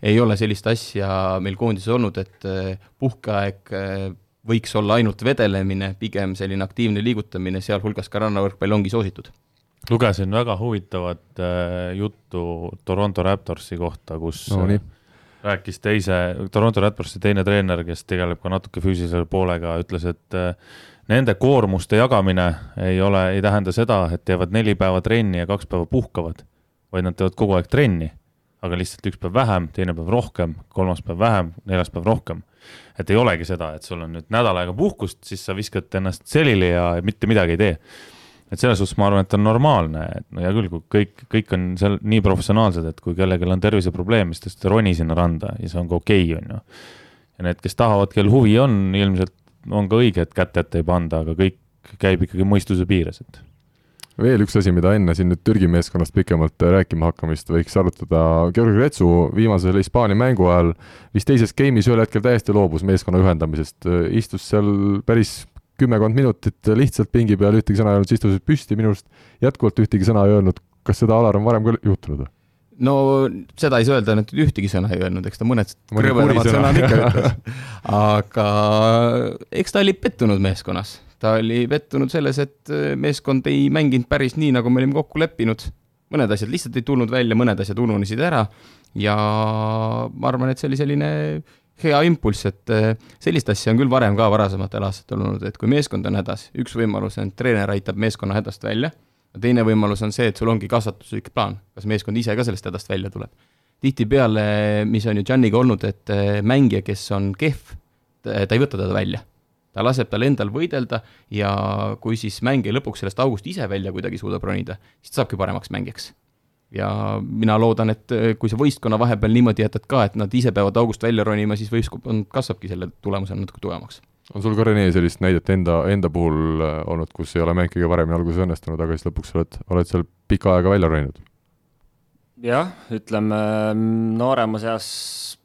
ei ole sellist asja meil koondises olnud, et äh, puhkeaeg võiks olla ainult vedelemine, pigem selline aktiivne liigutamine, sealhulgas ka rannavõrkpall ongi soositud. lugesin väga huvitavat juttu Toronto Raptorsi kohta, kus no, nii rääkis teise, Toronto Raptorsi teine treener, kes tegeleb ka natuke füüsilise poolega, ütles, et äh, nende koormuste jagamine ei ole, ei tähenda seda, et teevad neli päeva trenni ja kaks päeva puhkavad, vaid nad teevad kogu aeg trenni, aga lihtsalt üks päev vähem, teine päev rohkem, kolmas päev vähem, neljas päev rohkem. et ei olegi seda, et sul on nüüd nädal aega puhkust, siis sa viskad ennast selili ja mitte midagi ei tee et selles suhtes ma arvan, et on normaalne, et no hea küll, kui kõik, kõik on seal nii professionaalsed, et kui kellelgi on terviseprobleem, siis ta roni sinna randa ja see on ka okei okay,, on ju. ja need, kes tahavad, kel huvi on, ilmselt on ka õige, et kätt ette ei panda, aga kõik käib ikkagi mõistuse piires, et. Veel üks asi, mida enne siin nüüd Türgi meeskonnast pikemalt rääkima hakkamist võiks arutada, Georg Retsu viimasel Hispaania mängu ajal vist teises game'is ühel hetkel täiesti loobus meeskonna ühendamisest, istus seal päris kümmekond minutit lihtsalt pingi peal, ühtegi sõna ei öelnud, siis istusid püsti, minu arust jätkuvalt ühtegi sõna ei öelnud, kas seda, Alar, on varem ka juhtunud või? no seda ei saa öelda, et ühtegi sõna ei öelnud, eks ta mõned krõbedamad sõnad ikka ütles. aga eks ta oli pettunud meeskonnas, ta oli pettunud selles, et meeskond ei mänginud päris nii, nagu me olime kokku leppinud. mõned asjad lihtsalt ei tulnud välja, mõned asjad ununesid ära ja ma arvan, et see oli selline hea impulss, et sellist asja on küll varem ka varasematel aastatel olnud, et kui meeskond on hädas, üks võimalus on, et treener aitab meeskonna hädast välja teine võimalus on see, et sul ongi kasvatuslik plaan, kas meeskond ise ka sellest hädast välja tuleb. tihtipeale, mis on ju Janiga olnud, et äh, mängija, kes on kehv, ta ei võta teda välja. ta laseb tal endal võidelda ja kui siis mängija lõpuks sellest august ise välja kuidagi suudab ronida, siis ta saabki paremaks mängijaks. Ja mina loodan, et äh, kui sa võistkonna vahepeal niimoodi jätad ka, et nad ise peavad august välja ronima, siis võistkond kasvabki selle tulemusena natuke tugevamaks on sul ka, Rene, sellist näidet enda, enda puhul äh, olnud, kus ei ole mäng kõige paremini alguses õnnestunud, aga siis lõpuks oled, oled seal pikka aega välja roninud? jah, ütleme nooremas eas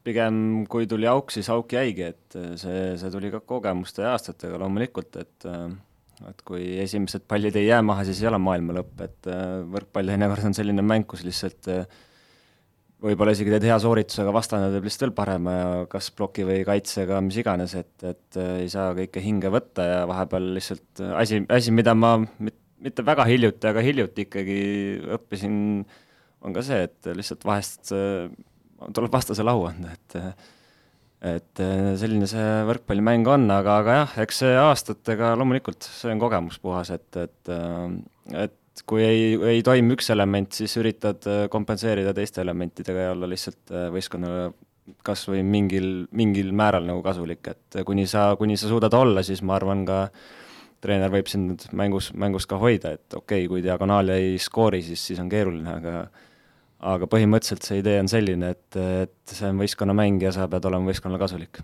pigem kui tuli auk, siis auk jäigi, et äh, see, see tuli ka kogemuste ja aastatega loomulikult, et äh, et kui esimesed pallid ei jää maha, siis ei ole maailma lõpp, et võrkpall teinekord on selline mäng, kus lihtsalt äh, võib-olla isegi teed hea sooritusega, vastane teeb lihtsalt veel parema ja kas ploki või kaitsega, mis iganes, et, et äh, ei saa kõike hinge võtta ja vahepeal lihtsalt äh, asi, asi, mida ma mit, mitte väga hiljuti, aga hiljuti ikkagi õppisin, on ka see, et lihtsalt vahest äh, tuleb vastasele au anda, et et selline see võrkpallimäng on, aga, aga jah, eks see aastatega loomulikult, see on kogemus puhas, et, et et et kui ei, ei toimi üks element, siis üritad äh, kompenseerida teiste elementidega ja olla lihtsalt äh, võistkonnale kas või mingil, mingil määral nagu kasulik, et kuni sa, kuni sa suudad olla, siis ma arvan ka treener võib sind mängus, mängus ka hoida, et okei okay,, kui diagonaal ei skoori, siis, siis on keeruline, aga aga põhimõtteliselt see idee on selline, et, et see on võistkonnamäng ja sa pead olema võistkonnale kasulik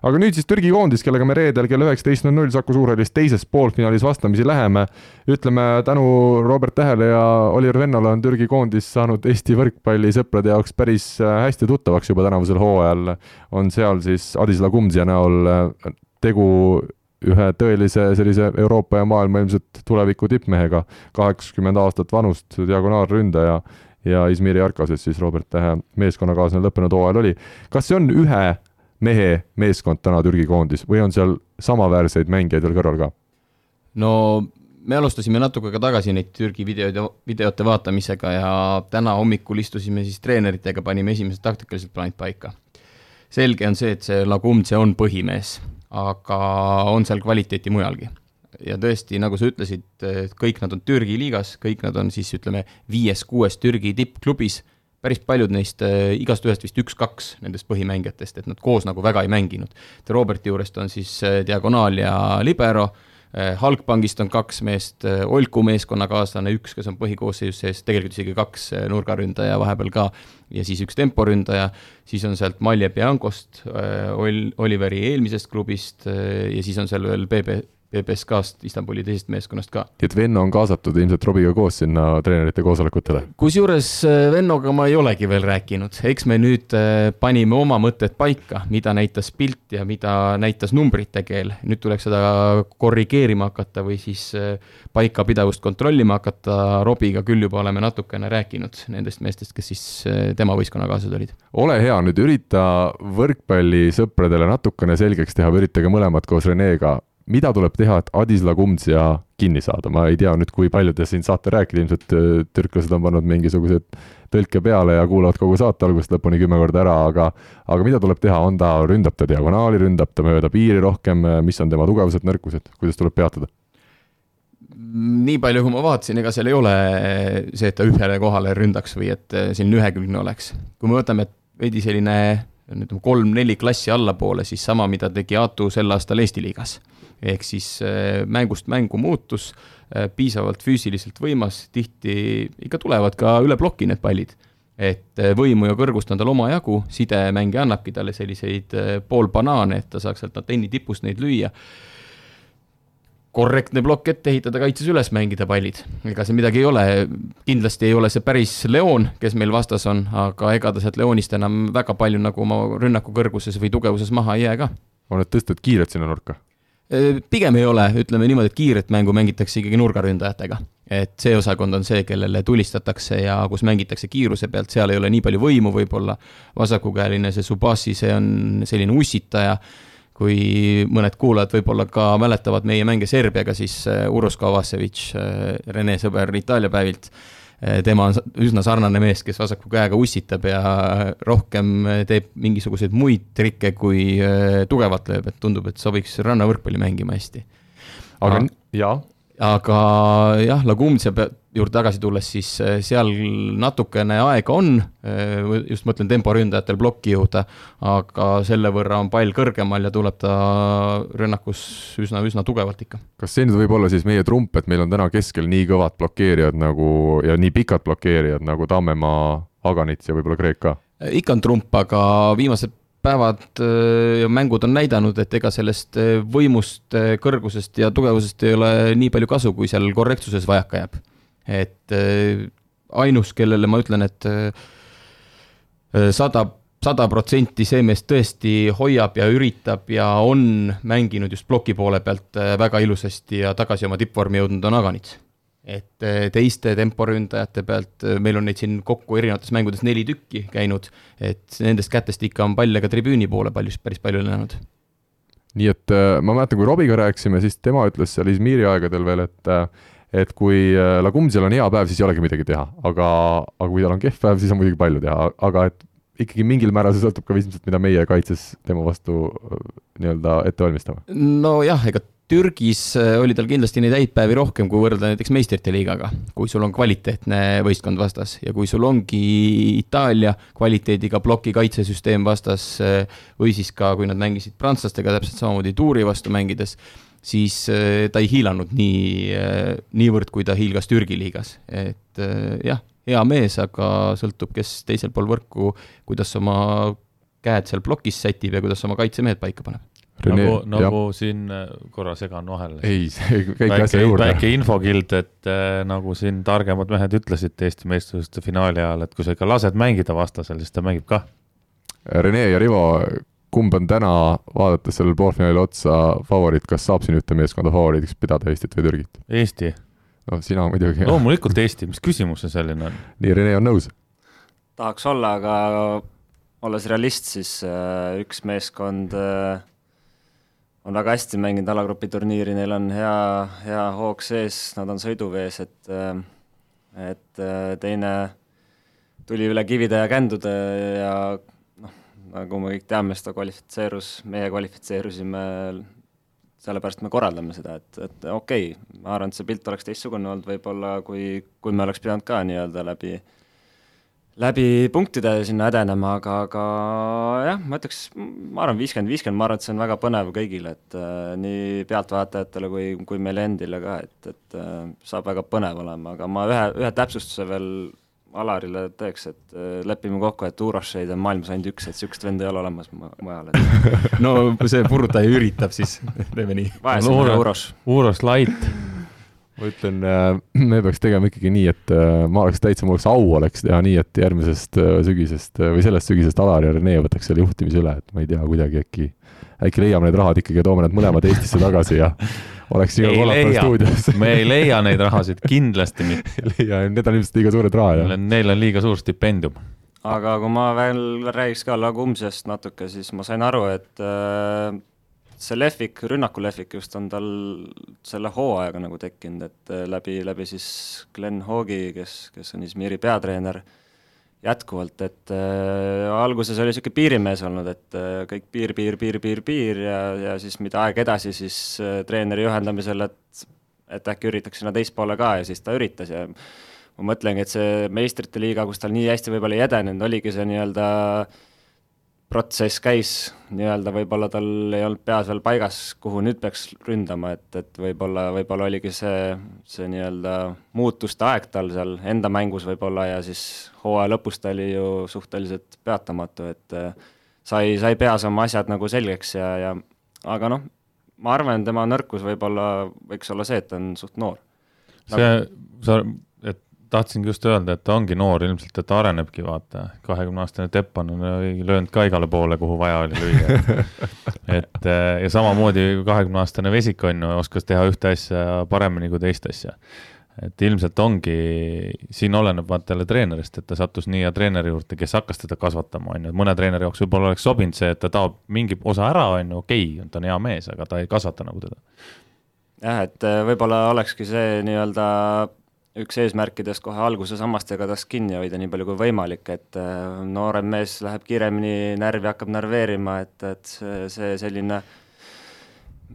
aga nüüd siis Türgi koondis, kellega me reedel kell üheksateist null null Saku Suurhallis teises poolfinaalis vastamisi läheme. ütleme tänu Robert Tähele ja Oliver Vennole on Türgi koondis saanud Eesti võrkpallisõprade jaoks päris äh, hästi tuttavaks juba tänavusel hooajal. on seal siis Adis Lagumdzia näol äh, tegu ühe tõelise sellise Euroopa ja maailma ilmselt tuleviku tippmehega, kaheksakümmend aastat vanust diagonaalründaja ja Izmiri Arkases siis Robert Tähe meeskonnakaaslane lõppenud hooajal oli. kas see on ühe mehe meeskond täna Türgi koondis või on seal samaväärseid mängijaid veel kõrval ka? no me alustasime natuke ka tagasi neid Türgi videoid, videote vaatamisega ja täna hommikul istusime siis treeneritega, panime esimesed taktikalised plaanid paika. selge on see, et see Lagumdse on põhimees, aga on seal kvaliteeti mujalgi. Ja tõesti, nagu sa ütlesid, kõik nad on Türgi liigas, kõik nad on siis ütleme, viies-kuues Türgi tippklubis päris paljud neist äh, igast ühest vist üks-kaks nendest põhimängijatest, et nad koos nagu väga ei mänginud. Roberti juurest on siis äh, diagonaal ja libero äh,, Halkpangist on kaks meest Olku meeskonnakaaslane, üks, kes on põhikoosseisus sees, tegelikult isegi kaks nurgaründaja vahepeal ka, ja siis üks temporündaja, siis on sealt Malje Biancost Ol-, Oliveri eelmisest klubist ja siis on seal veel BB PBSK-st, Istanbuli teisest meeskonnast ka. nii et Venno on kaasatud ilmselt Robiga koos sinna treenerite koosolekutele? kusjuures äh, Vennoga ma ei olegi veel rääkinud, eks me nüüd äh, panime oma mõtted paika, mida näitas pilt ja mida näitas numbrite keel. nüüd tuleks seda korrigeerima hakata või siis äh, paikapidavust kontrollima hakata, Robiga küll juba oleme natukene rääkinud nendest meestest, kes siis tema võistkonnakaaslased olid. ole hea, nüüd ürita võrkpallisõpradele natukene selgeks teha või üritage mõlemad koos Renega mida tuleb teha, et Adis Lagumdzia kinni saada, ma ei tea nüüd, kui palju te siin saate rääkida, ilmselt äh, türklased on pannud mingisugused tõlke peale ja kuulavad kogu saate algusest lõpuni kümme korda ära, aga aga mida tuleb teha, on ta, ründab ta diagonaali, ründab ta mööda piiri rohkem, mis on tema tugevused, nõrkused, kuidas tuleb peatada? nii palju, kui ma vaatasin, ega seal ei ole see, et ta ühele kohale ründaks või et äh, selline ühekülgne oleks. kui me võtame veidi selline ütleme kolm-neli klassi allapoole, siis sama, mida tegi Aatu sel aastal Eesti liigas ehk siis äh, mängust mängu muutus, piisavalt füüsiliselt võimas, tihti ikka tulevad ka üle ploki need pallid. et võimu ja kõrgust on tal omajagu, sidemängija annabki talle selliseid poolbanaane, et ta saaks sealt antenni tipust neid lüüa korrektne plokk ette ehitada, kaitses üles mängida pallid. ega see midagi ei ole, kindlasti ei ole see päris Leon, kes meil vastas on, aga ega ta sealt Leonist enam väga palju nagu oma rünnaku kõrguses või tugevuses maha ei jää ka. on need tõsted kiired sinna nurka? Pigem ei ole, ütleme niimoodi, et kiiret mängu mängitakse ikkagi nurgaründajatega. et see osakond on see, kellele tulistatakse ja kus mängitakse kiiruse pealt, seal ei ole nii palju võimu võib-olla, vasakukäeline see Subasi, see on selline ussitaja kui mõned kuulajad võib-olla ka mäletavad meie mänge Serbiaga, siis äh, Uros Kovacevic, äh, Rene sõber Itaalia päevilt, tema on üsna sarnane mees, kes vasaku käega ussitab ja rohkem teeb mingisuguseid muid trikke, kui tugevalt lööb, et tundub, et sobiks rannavõrkpalli mängima hästi. aga jaa? Aga jah, Lagumtsia juurde tagasi tulles, siis äh, seal natukene aega on, äh, just mõtlen temporündajatel plokki jõuda, aga selle võrra on pall kõrgemal ja tuleb ta rünnakus üsna, üsna tugevalt ikka. kas see nüüd võib olla siis meie trump, et meil on täna keskel nii kõvad blokeerijad nagu ja nii pikad blokeerijad nagu Tammemaa, Aganits ja võib-olla Kreek ka? ikka on trump, aga viimased päevad ja mängud on näidanud, et ega sellest võimust, kõrgusest ja tugevusest ei ole nii palju kasu, kui seal korrektsuses vajaka jääb. et ainus, kellele ma ütlen, et sada, sada protsenti see mees tõesti hoiab ja üritab ja on mänginud just ploki poole pealt väga ilusasti ja tagasi oma tippvormi jõudnud, on Aganits et eh, teiste temporündajate pealt, eh, meil on neid siin kokku erinevates mängudes neli tükki käinud, et nendest kätest ikka on palle ka tribüüni poole palju, päris palju lennanud. nii et eh, ma mäletan, kui Robiga rääkisime, siis tema ütles seal Izmiri aegadel veel, et et kui Lagumsil on hea päev, siis ei olegi midagi teha, aga, aga kui tal on kehv päev, siis on muidugi palju teha, aga et ikkagi mingil määral see sõltub ka ilmselt, mida meie kaitses tema vastu nii-öelda ette valmistame. nojah, ega Türgis äh, oli tal kindlasti neid häid päevi rohkem, kui võrrelda näiteks meistrite liigaga, kui sul on kvaliteetne võistkond vastas ja kui sul ongi Itaalia kvaliteediga ploki kaitsesüsteem vastas äh, või siis ka, kui nad mängisid prantslastega täpselt samamoodi tuuri vastu mängides, siis äh, ta ei hiilanud nii, niivõrd, kui ta hiilgas Türgi liigas, et jah, hea mees, aga sõltub, kes teisel pool võrku, kuidas oma käed seal plokis sätib ja kuidas oma kaitsemehed paika paneb Rene, nagu, nagu jah. siin äh, korra segan vahele. ei, käige asja juurde. väike infokild, et äh, nagu siin targemad mehed ütlesid Eesti meistrivõistluste finaali ajal, et kui sa ikka lased mängida vastasel, siis ta mängib ka. Rene ja Rivo, kumb on täna, vaadates sellele poolfinaalile otsa, favoriit, kas saab siin ühte meeskonda favoriidiks pidada, Eestit või Türgit? Eesti. no sina muidugi. loomulikult Eesti, mis küsimus see selline on? nii, Rene on nõus? tahaks olla, aga olles realist, siis äh, üks meeskond äh, on väga hästi mänginud alagrupi turniiri, neil on hea, hea hoog sees, nad on sõiduvees, et et teine tuli üle kivide ja kändude ja noh, nagu me kõik teame, siis ta kvalifitseerus, meie kvalifitseerusime, sellepärast me korraldame seda, et, et okei okay,, ma arvan, et see pilt oleks teistsugune olnud võib-olla, kui, kui me oleks pidanud ka nii-öelda läbi äh, läbi punktide sinna edenema, aga, aga jah, ma ütleks, ma arvan, viiskümmend, viiskümmend, ma arvan, et see on väga põnev kõigile, et äh, nii pealtvaatajatele kui, kui meile endile ka, et, et äh, saab väga põnev olema, aga ma ühe, ühe täpsustuse veel Alarile teeks, et äh, lepime kokku, et Urošeid on maailmas ainult üks, et niisugust venda ei ole olemas mujal et... [laughs] no see purutaja üritab siis, [laughs] teeme nii. vaesem Uroš. Uroš Light ma ütlen, äh, me peaks tegema ikkagi nii, et äh, ma oleks täitsa, mul oleks au oleks teha nii, et järgmisest äh, sügisest või sellest sügisest Alar ja Rene võtaks selle juhtimise üle, et ma ei tea, kuidagi äkki, äkki leiame need rahad ikkagi ja toome need mõlemad Eestisse tagasi ja oleks iga kolmapäev stuudios me ei leia neid rahasid, kindlasti mitte. [laughs] ei leia, need on ilmselt liiga suured rahad, jah. Neil on liiga suur stipendium aga kui ma veel räägiks ka Lagumsiast natuke, siis ma sain aru, et äh, see lehvik, rünnakulehvik just on tal selle hooajaga nagu tekkinud, et äh, läbi, läbi siis Glen Hoogi, kes, kes on Izmiri peatreener, jätkuvalt, et äh, alguses oli niisugune piirimees olnud, et äh, kõik piir, piir, piir, piir, piir ja, ja siis mida aeg edasi, siis äh, treeneri juhendamisel, et et äkki üritaks sinna teispoole ka ja siis ta üritas ja ma mõtlengi, et see meistrite liiga, kus tal nii hästi võib-olla ei edenenud, oligi see nii-öelda äh, protsess käis nii-öelda, võib-olla tal ei olnud peas veel paigas, kuhu nüüd peaks ründama, et, et võib-olla, võib-olla oligi see, see nii-öelda muutuste aeg tal seal enda mängus võib-olla ja siis hooaja lõpus ta oli ju suhteliselt peatamatu, et äh, sai, sai peas oma asjad nagu selgeks ja, ja aga noh, ma arvan, tema nõrkus võib-olla võiks olla see, et ta on suht noor. see, sa tahtsingi just öelda, et ta ongi noor ilmselt, et ta arenebki, vaata, kahekümne aastane Tepp on löönud ka igale poole, kuhu vaja oli lüüa. [laughs] et ja samamoodi kahekümne aastane Vesik on ju, oskas teha ühte asja paremini kui teist asja. et ilmselt ongi, siin oleneb vaata jälle treenerist, et ta sattus nii hea treeneri juurde, kes hakkas teda kasvatama, on ju, mõne treeneri jaoks võib-olla oleks sobinud see, et ta taob mingi osa ära, on ju, okei okay,, ta on hea mees, aga ta ei kasvata nagu teda jah, et võib-olla olekski see nii-öelda üks eesmärkidest kohe alguse sammastega tast kinni hoida nii palju kui võimalik, et äh, noorem mees läheb kiiremini närvi, hakkab närveerima, et, et see, selline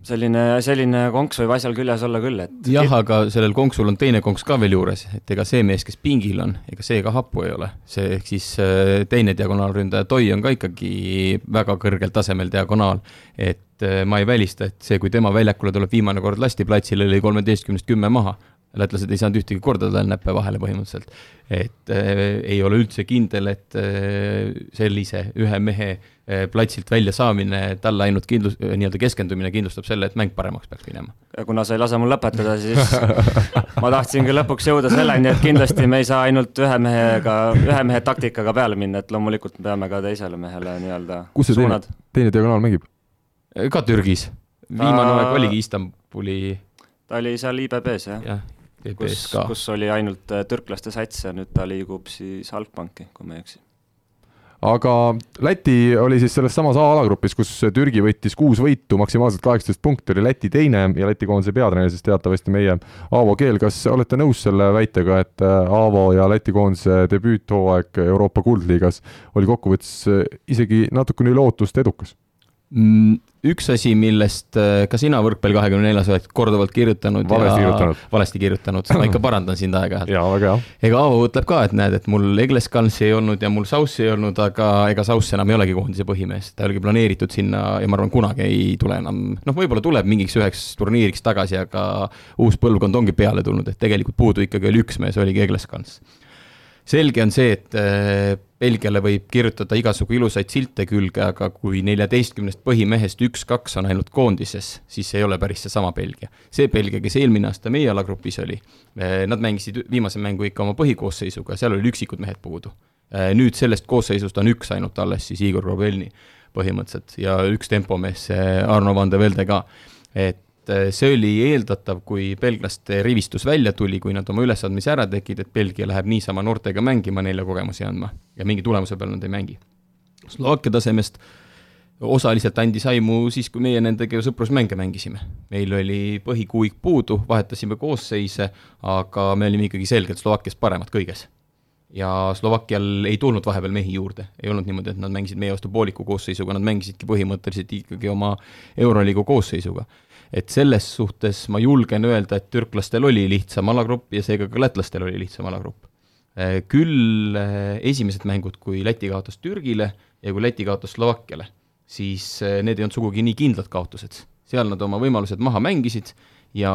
selline, selline konks võib asjal küljes olla küll, et jah, aga sellel konksul on teine konks ka veel juures, et ega see mees, kes pingil on, ega see ka happu ei ole. see ehk siis äh, teine diagonaalründaja Toi on ka ikkagi väga kõrgel tasemel diagonaal. et äh, ma ei välista, et see, kui tema väljakule tuleb viimane kord lasti platsil, oli kolmeteistkümnest kümme maha lätlased ei saanud ühtegi korda tal näppe vahele põhimõtteliselt. et äh, ei ole üldse kindel, et äh, sellise ühe mehe äh, platsilt väljasaamine talle ainult kindlus, äh, nii-öelda keskendumine kindlustab selle, et mäng paremaks peaks minema. ja kuna sa ei lase mul lõpetada, siis [laughs] ma tahtsingi lõpuks jõuda selleni, et kindlasti me ei saa ainult ühe mehega, ühe mehe taktikaga peale minna, et loomulikult me peame ka teisele mehele nii-öelda kus see teine, teine diagonaal mängib? ka Türgis. viimane ta... aeg oligi Istanbuli ta oli seal IBB-s jah ja, kus, kus oli ainult äh, türklaste sats ja nüüd ta liigub siis Algbanki, kui ma ei eksi aga Läti oli siis selles samas A-alagrupis, kus Türgi võttis kuus võitu, maksimaalselt kaheksateist punkti, oli Läti teine ja Läti koondise peatreener siis teatavasti meie Aavo Keel. kas olete nõus selle väitega, et äh, Aavo ja Läti koondise debüüthooaeg Euroopa kuldliigas oli kokkuvõttes äh, isegi natukene üle ootuste edukas? Mm, üks asi, millest äh, ka sina võrkpall kahekümne neljas oled korduvalt kirjutanud. valesti kirjutanud. valesti kirjutanud, ma ikka parandan sind aeg-ajalt. [laughs] jaa, väga hea. ega Aavo ütleb ka, et näed, et mul Egleskansi ei olnud ja mul Saussi ei olnud, aga ega Sauss enam ei olegi koondise põhimees, ta oligi planeeritud sinna ja ma arvan, kunagi ei tule enam, noh, võib-olla tuleb mingiks üheks turniiriks tagasi, aga uus põlvkond ongi peale tulnud, et tegelikult puudu ikkagi oli üks mees, oligi Egleskans selge on see, et äh, Belgiale võib kirjutada igasugu ilusaid silte külge, aga kui neljateistkümnest põhimehest üks-kaks on ainult koondises, siis ei ole päris seesama Belgia. see Belgia, kes eelmine aasta meie alagrupis oli, äh, nad mängisid viimase mängu ikka oma põhikoosseisuga, seal oli üksikud mehed puudu. Äh, nüüd sellest koosseisust on üks ainult alles, siis Igor Robelni põhimõtteliselt ja üks tempomees, Arno Van de Velde ka. et et eh, see oli eeldatav, kui belglaste rivistus välja tuli, kui nad oma ülesandmise ära tegid, et Belgia läheb niisama noortega mängima, neile kogemusi andma ja mingi tulemuse peal nad ei mängi. Slovakkia tasemest osaliselt andis aimu siis, kui meie nendega ju sõprusmänge mängisime. meil oli põhikuuik puudu, vahetasime koosseise, aga me olime ikkagi selgelt Slovakkiast paremad kõiges. ja Slovakkial ei tulnud vahepeal mehi juurde, ei olnud niimoodi, et nad mängisid meie vastu pooliku koosseisuga, nad mängisidki põhimõtteliselt ikkagi oma Euroliigu koosseisuga et selles suhtes ma julgen öelda, et türklastel oli lihtsam alagrupp ja seega ka lätlastel oli lihtsam alagrupp. Äh, küll äh, esimesed mängud, kui Läti kaotas Türgile ja kui Läti kaotas Slovakkiale, siis äh, need ei olnud sugugi nii kindlad kaotused. seal nad oma võimalused maha mängisid ja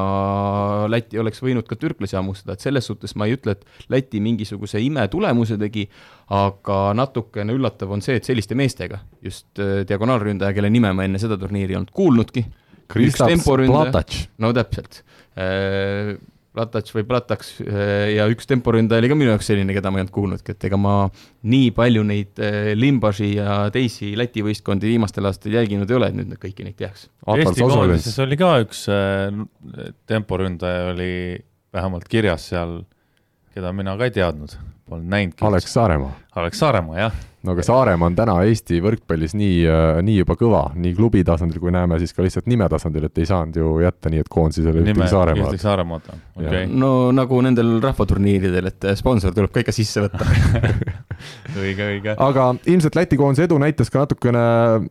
Läti oleks võinud ka türklasi hammustada, et selles suhtes ma ei ütle, et Läti mingisuguse imetulemuse tegi, aga natukene üllatav on see, et selliste meestega, just diagonaalründaja, kelle nime ma enne seda turniiri ei olnud kuulnudki, Kristaps Platač. no täpselt. Äh, Platač või Plataks äh, ja üks temporündaja oli ka minu jaoks selline, keda ma ei olnud kuulnudki, et ega ma nii palju neid äh, Limbaži ja teisi Läti võistkondi viimastel aastatel jälginud ei ole, et nüüd kõiki neid teaks. Eesti koondises oli ka üks temporündaja oli vähemalt kirjas seal, keda mina ka ei teadnud, polnud näinudki. Alex Saaremaa. Alex Saaremaa, jah no aga Saaremaa on täna Eesti võrkpallis nii, äh, nii juba kõva, nii klubi tasandil kui näeme siis ka lihtsalt nime tasandil, et ei saanud ju jätta nii, et koondises oli ühtegi Saaremaad. ühtegi Saaremaad, okei. Okay.. no nagu nendel rahvaturniiridel, et sponsor tuleb ka ikka sisse võtta. [laughs] Õige, õige. aga ilmselt Läti koondise edu näitas ka natukene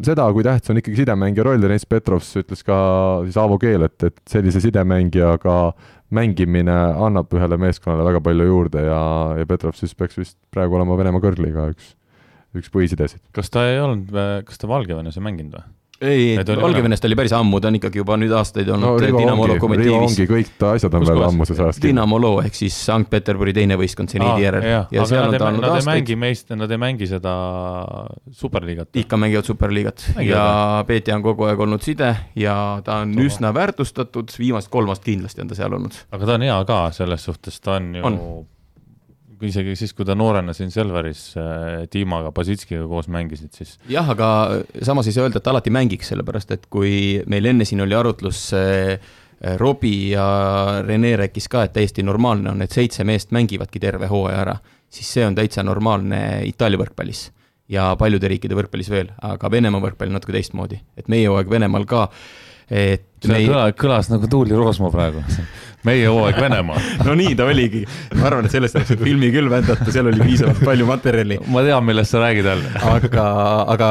seda, kui tähtis on ikkagi sidemängija roll, Deniss Petrovs ütles ka siis Aavo Keel, et, et sellise sidemängijaga mängimine annab ühele meeskonnale väga palju juurde ja, ja Petrov siis peaks vist praegu olema Venemaa kõrgliiga üks üks põhisidesid. kas ta ei olnud, kas ta Valgevenes ei mänginud või? ei, ei, Valgevenest oli päris ammu, ta on ikkagi juba nüüd aastaid olnud no, Dinamo Lokomotiivis. ongi, kõik ta asjad on veel ammuses ajas. Dinamo Loo ehk siis Sankt-Peterburi teine võistkond seniidi järel. ja seal on ta olnud nad aastaid. Mängi meist, nad ei mängi seda superliigat. ikka mängivad superliigat Mängivad. ja Peeti on kogu aeg olnud side ja ta on Toma. üsna väärtustatud, viimased kolm aastat kindlasti on ta seal olnud. aga ta on hea ka selles suhtes, ta on ju on isegi siis, kui ta noorena siin Selveris äh, Dimaga, Basitskiga koos mängisid, siis jah, aga samas ei saa öelda, et alati mängiks, sellepärast et kui meil enne siin oli arutlus äh, Robbie ja Rene rääkis ka, et täiesti normaalne on, et seitse meest mängivadki terve hooaja ära, siis see on täitsa normaalne Itaalia võrkpallis ja paljude riikide võrkpallis veel, aga Venemaa võrkpall natuke teistmoodi, et meie hooaeg Venemaal ka et see meie... kõla, kõlas nagu Tuuli Roosma praegu [laughs] meie hooaeg Venemaa [laughs] no nii ta oligi, ma arvan, et sellest oleks filmi küll vändata, seal oli piisavalt palju materjali. ma tean, millest sa räägid jälle aga, aga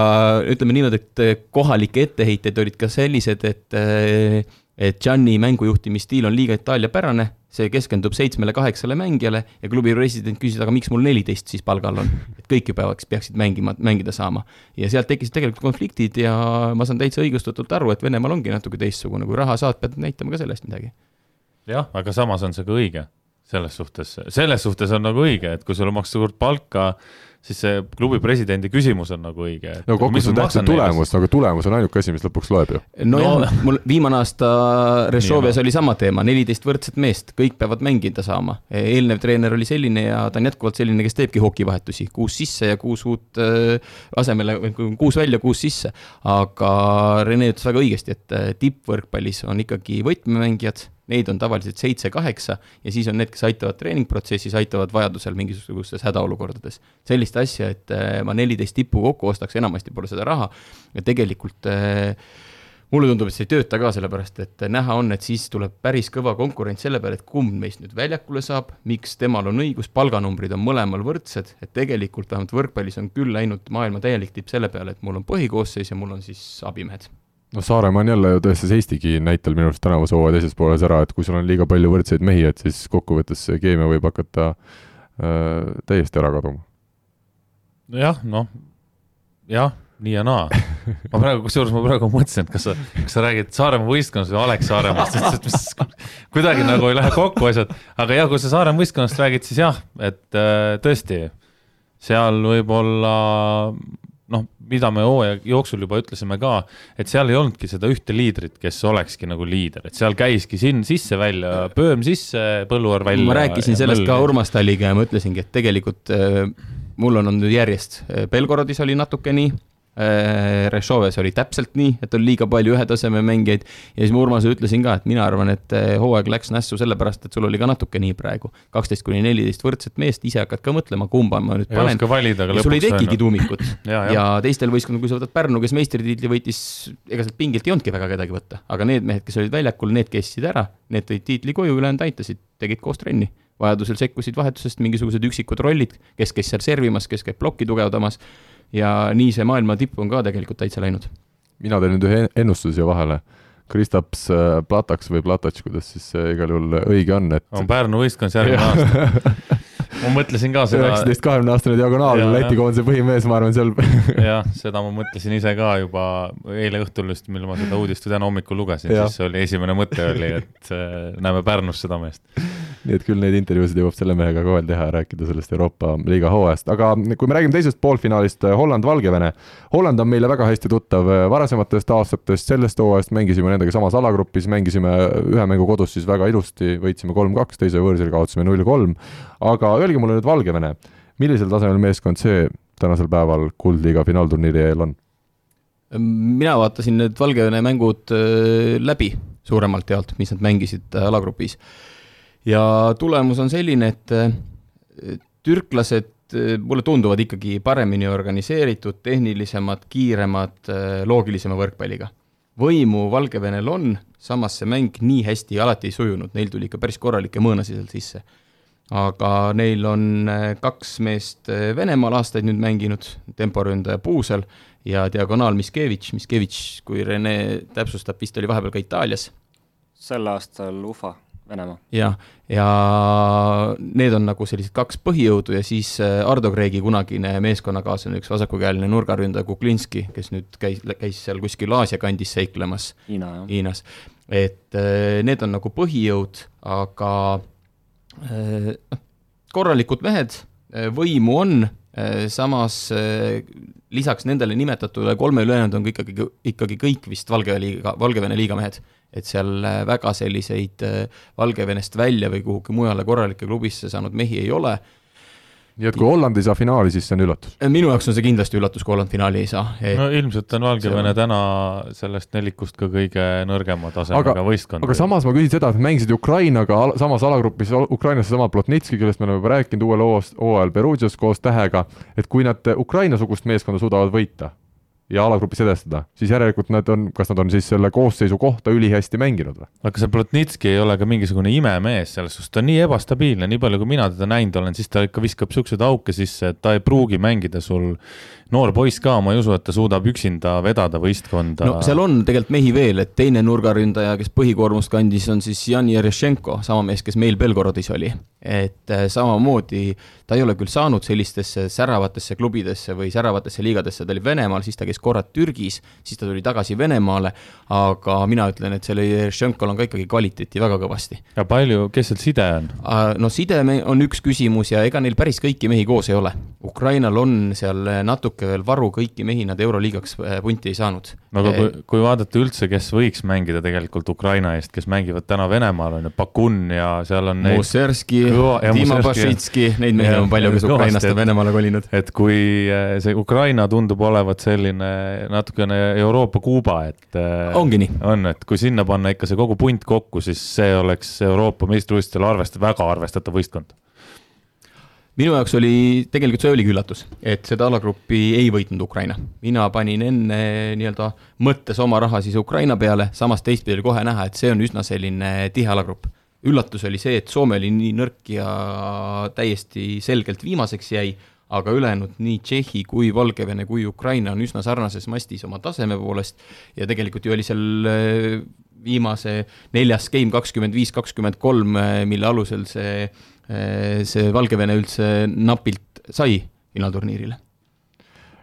ütleme niimoodi, et kohalikke etteheiteid olid ka sellised, et et Gianni mängujuhtimisstiil on liiga Itaalia-pärane, see keskendub seitsmele-kaheksale mängijale ja klubi president küsis, aga miks mul neliteist siis palgal on. et kõik ju peaks, peaksid mängima, mängida saama. ja sealt tekkisid tegelikult konfliktid ja ma saan täitsa õigustatult aru, et Venemaal ongi natuke teistsugune, kui raha saad, pead näitama ka sellest midagi jah, aga samas on see ka õige selles suhtes, selles suhtes on nagu õige, et kui sulle makstakse suurt palka, siis see klubi presidendi küsimus on nagu õige. no kokku on tähtis tulemus, aga tulemus on ainuke asi, mis lõpuks loeb ju. nojah no., mul viimane aasta Rešovias oli sama teema, neliteist võrdset meest, kõik peavad mängida saama. eelnev treener oli selline ja ta on jätkuvalt selline, kes teebki hokivahetusi, kuus sisse ja kuus uut äh, asemele, kuus välja, kuus sisse. aga Rene ütles väga õigesti, et äh, tippvõrkpallis on ikkagi võtmemängijad neid on tavaliselt seitse-kaheksa ja siis on need, kes aitavad treeningprotsessis, aitavad vajadusel mingisugustes hädaolukordades. sellist asja, et äh, ma neliteist tippu kokku ostaks, enamasti pole seda raha ja tegelikult äh, mulle tundub, et see ei tööta ka, sellepärast et näha on, et siis tuleb päris kõva konkurents selle peale, et kumb meist nüüd väljakule saab, miks temal on õigus, palganumbrid on mõlemal võrdsed, et tegelikult vähemalt võrkpallis on küll läinud maailma täielik tipp selle peale, et mul on põhikoosseis ja mul on siis abimehed no Saaremaa on jälle ju tõestas Eestigi näitel minu arust tänavuse hooaja teises pooles ära, et kui sul on liiga palju võrdseid mehi, et siis kokkuvõttes see keemia võib hakata äh, täiesti ära kaduma. nojah, noh, jah, nii ja naa. [laughs] ma praegu, kusjuures ma praegu mõtlesin, et kas sa, kas sa räägid Saaremaa võistkonnast või Alex Saaremaast, et mis [laughs] kuidagi nagu ei lähe kokku asjad, aga jah, kui sa Saaremaa võistkonnast räägid, siis jah, et äh, tõesti, seal võib-olla noh, mida me hooaja jooksul juba ütlesime ka, et seal ei olnudki seda ühte liidrit, kes olekski nagu liider, et seal käiski siin sisse-välja, Pööm sisse, Põlluaar välja. ma rääkisin sellest Möll. ka Urmas Talliga ja ma ütlesingi, et tegelikult äh, mul on olnud järjest, Belgorodis oli natuke nii Äh, Rešoves oli täpselt nii, et oli liiga palju ühe taseme mängijaid. Ja siis ma Urmasele ütlesin ka, et mina arvan, et äh, hooaeg läks nässu sellepärast, et sul oli ka natuke nii praegu. kaksteist kuni neliteist võrdset meest, ise hakkad ka mõtlema, kumba ma nüüd panen. ja sul ei tekigi tuumikut ja, ja. ja teistel võistkondadel, kui sa võtad Pärnu, kes meistritiitli võitis, ega sealt pingilt ei olnudki väga kedagi võtta, aga need mehed, kes olid väljakul, need kestsid ära, need tõid tiitli koju, ülejäänud aitasid, tegid koos trenni. Vajadusel sekkusid vahetusest mingisugused üksikud rollid, kes käis seal servimas, kes käib plokki tugevdamas ja nii see maailma tipp on ka tegelikult täitsa läinud. mina teen nüüd ühe ennustuse siia vahele. Kristaps äh, Plataks või Platatš, kuidas siis igal juhul õige on, et on Pärnu võistkond järgmine [laughs] aasta ma mõtlesin ka seda. üheksateist, kahekümne aastane diagonaal, Läti koondise põhimees, ma arvan, seal [laughs] jah, seda ma mõtlesin ise ka juba eile õhtul just, mil ma seda uudist täna hommikul lugesin, siis oli esimene mõte oli, et äh, näeme Pärnus seda meest nii et küll neid intervjuusid jõuab selle mehega ka veel teha ja rääkida sellest Euroopa liiga hooajast, aga kui me räägime teisest poolfinaalist, äh, Holland-Valgevene. Holland on meile väga hästi tuttav äh, varasematest aastatest, sellest hooajast mängisime nendega samas alagrupis, mängisime ühe mängu kodus siis väga ilusti, võitsime kolm-kaks, teise võõrsil kaotasime null-kolm. aga öelge mulle nüüd Valgevene, millisel tasemel meeskond see tänasel päeval Kuldliiga finaalturniiri eel on? mina vaatasin need Valgevene mängud äh, läbi suuremalt jaolt, mis nad mängisid alagrupis ja tulemus on selline, et türklased eh, mulle tunduvad ikkagi paremini organiseeritud, tehnilisemad, kiiremad, eh, loogilisema võrkpalliga. võimu Valgevenel on, samas see mäng nii hästi alati ei sujunud, neil tuli ikka päris korralikke mõõnasid sealt sisse. aga neil on eh, kaks meest Venemaal aastaid nüüd mänginud, temporündaja Puusel ja diagonaal Miskevitš, Miskevitš, kui Rene täpsustab, vist oli vahepeal ka Itaalias. sel aastal Ufa Venemaa. jah, ja need on nagu sellised kaks põhijõudu ja siis äh, Ardo Kreegi kunagine meeskonnakaaslane, üks vasakukäeline nurgaründaja Kuklinski, kes nüüd käis, käis seal kuskil Aasia kandis seiklemas Hiina. Hiinas. et äh, need on nagu põhijõud, aga äh, noh, korralikud mehed, võimu on, samas lisaks nendele nimetatule kolmele ülejäänud on ka ikkagi, ikkagi kõik vist Valgevene liiga, Valgevene liiga mehed et seal väga selliseid Valgevenest välja või kuhugi mujale korralike klubisse saanud mehi ei ole nii et kui Holland ei saa finaali, siis see on üllatus? minu jaoks on see kindlasti üllatus, kui Holland finaali ei saa et.... no ilmselt on Valgevene on... täna sellest nelikust ka kõige nõrgema tasemega aga, võistkond. aga samas ma küsin seda, et mängisid Ukrainaga al samas alagrupis, Ukrainas seesama Plotnitski, kellest me oleme juba rääkinud uuel hooajal Perugias koos Tähega, et kui nad Ukraina-sugust meeskonda suudavad võita, ja alagrupis edestada, siis järelikult nad on, kas nad on siis selle koosseisu kohta ülihästi mänginud või? aga see Plotnitski ei ole ka mingisugune imemees selles suhtes, ta on nii ebastabiilne, nii palju kui mina teda näinud olen, siis ta ikka viskab siukseid auke sisse, et ta ei pruugi mängida sul noor poiss ka, ma ei usu, et ta suudab üksinda vedada võistkonda. no seal on tegelikult mehi veel, et teine nurgaründaja, kes põhikoormust kandis, on siis Jan Jerešenko, sama mees, kes meil Belgorodis oli. et äh, samamoodi ta ei ole küll saanud sellistesse säravatesse klubidesse või säravatesse liigadesse, ta oli Venemaal, siis ta käis korra Türgis, siis ta tuli tagasi Venemaale, aga mina ütlen, et sellel Jerešenkol on ka ikkagi kvaliteeti väga kõvasti. ja palju, kes seal side on? no side on üks küsimus ja ega neil päris kõiki mehi koos ei ole. Ukrainal on seal natuke veel varu, kõiki mehi nad Euroliigaks äh, punti ei saanud. no aga kui, kui vaadata üldse, kes võiks mängida tegelikult Ukraina eest, kes mängivad täna Venemaal, on ju, Bakun ja seal on neid Musserski, Dima Bašitski, neid mehi on palju, kes Ukrainast on Venemaale kolinud. et kui äh, see Ukraina tundub olevat selline natukene Euroopa Kuuba, et äh, ongi nii. on, et kui sinna panna ikka see kogu punt kokku, siis see oleks Euroopa meistrivõistlustel arvest-, väga arvestatav võistkond minu jaoks oli, tegelikult see oligi üllatus, et seda alagruppi ei võitnud Ukraina. mina panin enne nii-öelda mõttes oma raha siis Ukraina peale, samas teistpidi oli kohe näha, et see on üsna selline tihe alagrupp. üllatus oli see, et Soome oli nii nõrk ja täiesti selgelt viimaseks jäi, aga ülejäänud nii Tšehhi kui Valgevene kui Ukraina on üsna sarnases mastis oma taseme poolest ja tegelikult ju oli seal äh, viimase neljas game kakskümmend viis, kakskümmend kolm, äh, mille alusel see Eh, see Valgevene üldse napilt sai finaalturniirile.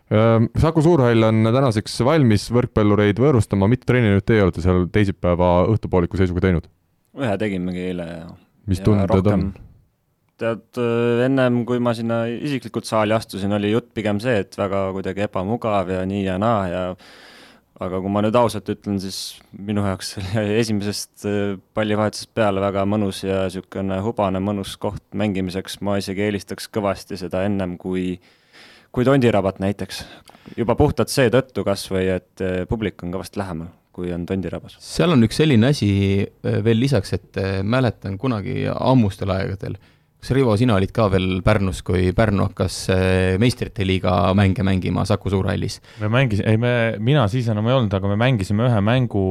Ehm, Saku Suurhall on tänaseks valmis võrkpallureid võõrustama, mitu treeningut teie olete seal teisipäeva õhtupooliku seisuga teinud? ühe tegimegi eile ja mis tunded on? Tead, ennem kui ma sinna isiklikult saali astusin, oli jutt pigem see, et väga kuidagi ebamugav ja nii ja naa ja aga kui ma nüüd ausalt ütlen, siis minu jaoks [laughs] oli esimesest äh, pallivahetusest peale väga mõnus ja niisugune hubane mõnus koht mängimiseks, ma isegi eelistaks kõvasti seda ennem kui, kui Tondirabat näiteks. juba puhtalt seetõttu kas või, et äh, publik on kõvasti lähemal, kui on Tondirabas. seal on üks selline asi äh, veel lisaks, et mäletan kunagi ammustel aegadel kas Rivo, sina olid ka veel Pärnus, kui Pärnu hakkas eh, meistrite liiga mänge mängima Saku Suurhallis? me mängisime, ei me, mina siis enam ei olnud, aga me mängisime ühe mängu,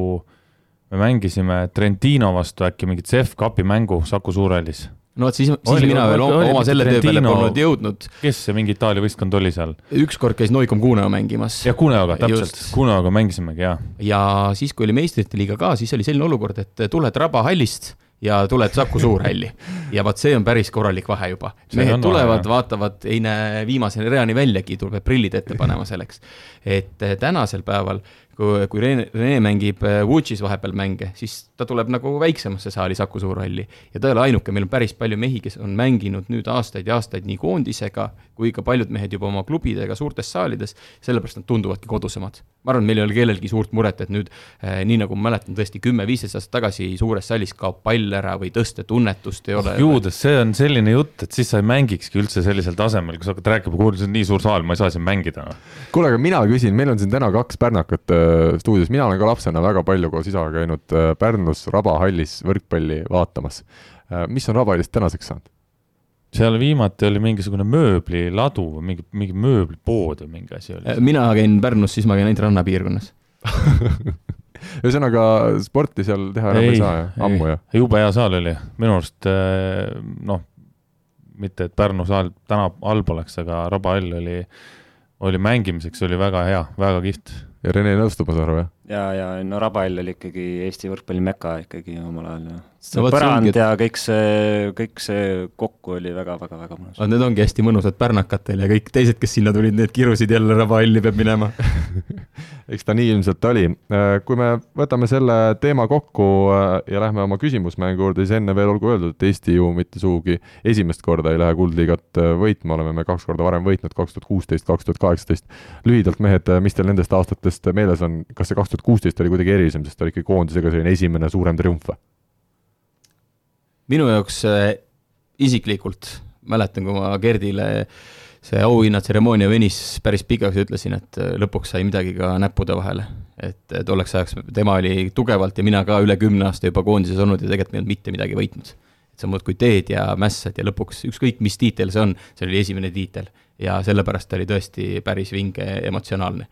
me mängisime Trentino vastu äkki mingit CEF Cupi mängu Saku Suurhallis no vot, siis, siis oli, mina veel oli, oma selle töö peale polnud jõudnud. kes see mingi Itaalia võistkond oli seal? ükskord käis Noikom Cuneo mängimas. jah, Cuneoga, täpselt, Cuneoga mängisimegi, jaa. ja siis, kui oli meistrite liiga ka, siis oli selline olukord, et tuled Rabahallist ja tuled Saku Suurhalli. ja vot see on päris korralik vahe juba. mehed tulevad, vaatavad, ei näe viimase reani väljagi, tuleb prillid ette panema selleks. et eh, tänasel päeval kui, kui Rene, Rene mängib äh, vahepeal mänge, siis ta tuleb nagu väiksemasse saali Saku Suurhalli. ja ta ei ole ainuke, meil on päris palju mehi, kes on mänginud nüüd aastaid ja aastaid nii koondisega kui ka paljud mehed juba oma klubidega suurtes saalides, sellepärast nad tunduvadki kodusemad. ma arvan, meil ei ole kellelgi suurt muret, et nüüd eh, nii nagu ma mäletan tõesti kümme-viisteist aastat tagasi suures saalis kaob pall ära või tõstetunnetust ei ole. juudes, see on selline jutt, et siis sa ei mängikski üldse sellisel tasemel, kui sa hakkad rääkima, kuule, see on nii suur saal, ma ei saa siin mängida. kuule, aga mina küsin, meil on siin täna kaks pärnakat Äh, stuudios, mina olen ka lapsena väga palju koos isaga käinud äh, Pärnus Raba hallis võrkpalli vaatamas. Äh, mis on Raba hallist tänaseks saanud? seal viimati oli mingisugune mööbliladu või mingi, mingi mööblipood või mingi asi oli. mina käin Pärnus, siis ma käin ainult rannapiirkonnas [laughs] ühesõnaga sporti seal teha enam ei, ei saa, jah? ammu, jah? jube hea saal oli, minu arust noh, mitte et Pärnu saal täna halb oleks, aga Raba hall oli, oli mängimiseks oli väga hea, väga kihvt ja Rene nõustub, ma saan aru, jah? Ja, ja no Rabahall oli ikkagi Eesti võrkpalli meka ikkagi omal ajal ja see No põrand ongi, et- ja kõik see, kõik see kokku oli väga-väga-väga mõnus. Need ongi hästi mõnusad pärnakatel ja kõik teised, kes sinna tulid, need kirusid jälle Rabahalli peab minema [laughs] eks ta nii ilmselt oli. kui me võtame selle teema kokku äh, ja lähme oma küsimusmängu juurde, siis enne veel olgu öeldud, et Eesti ju mitte sugugi esimest korda ei lähe Kuldliigat äh, võitma, oleme me kaks korda varem võitnud, kaks tuhat kuusteist, kaks tuhat kaheksateist. lühidalt, mehed, mis teil nendest aastatest meeles on, kas see kaks tuhat kuusteist oli kuidagi erilisem, sest ta oli ikkagi koondisega selline esimene suurem triumf minu jaoks äh, isiklikult mäletan, kui ma Gerdile see auhinnatseremoonia venis päris pikaks ja ütlesin, et äh, lõpuks sai midagi ka näppude vahele. et äh, tolleks ajaks tema oli tugevalt ja mina ka üle kümne aasta juba koondises olnud ja tegelikult me ei olnud mitte midagi võitnud. et sa muudkui teed ja mässad ja lõpuks ükskõik, mis tiitel see on, see oli esimene tiitel ja sellepärast ta oli tõesti päris vinge, emotsionaalne.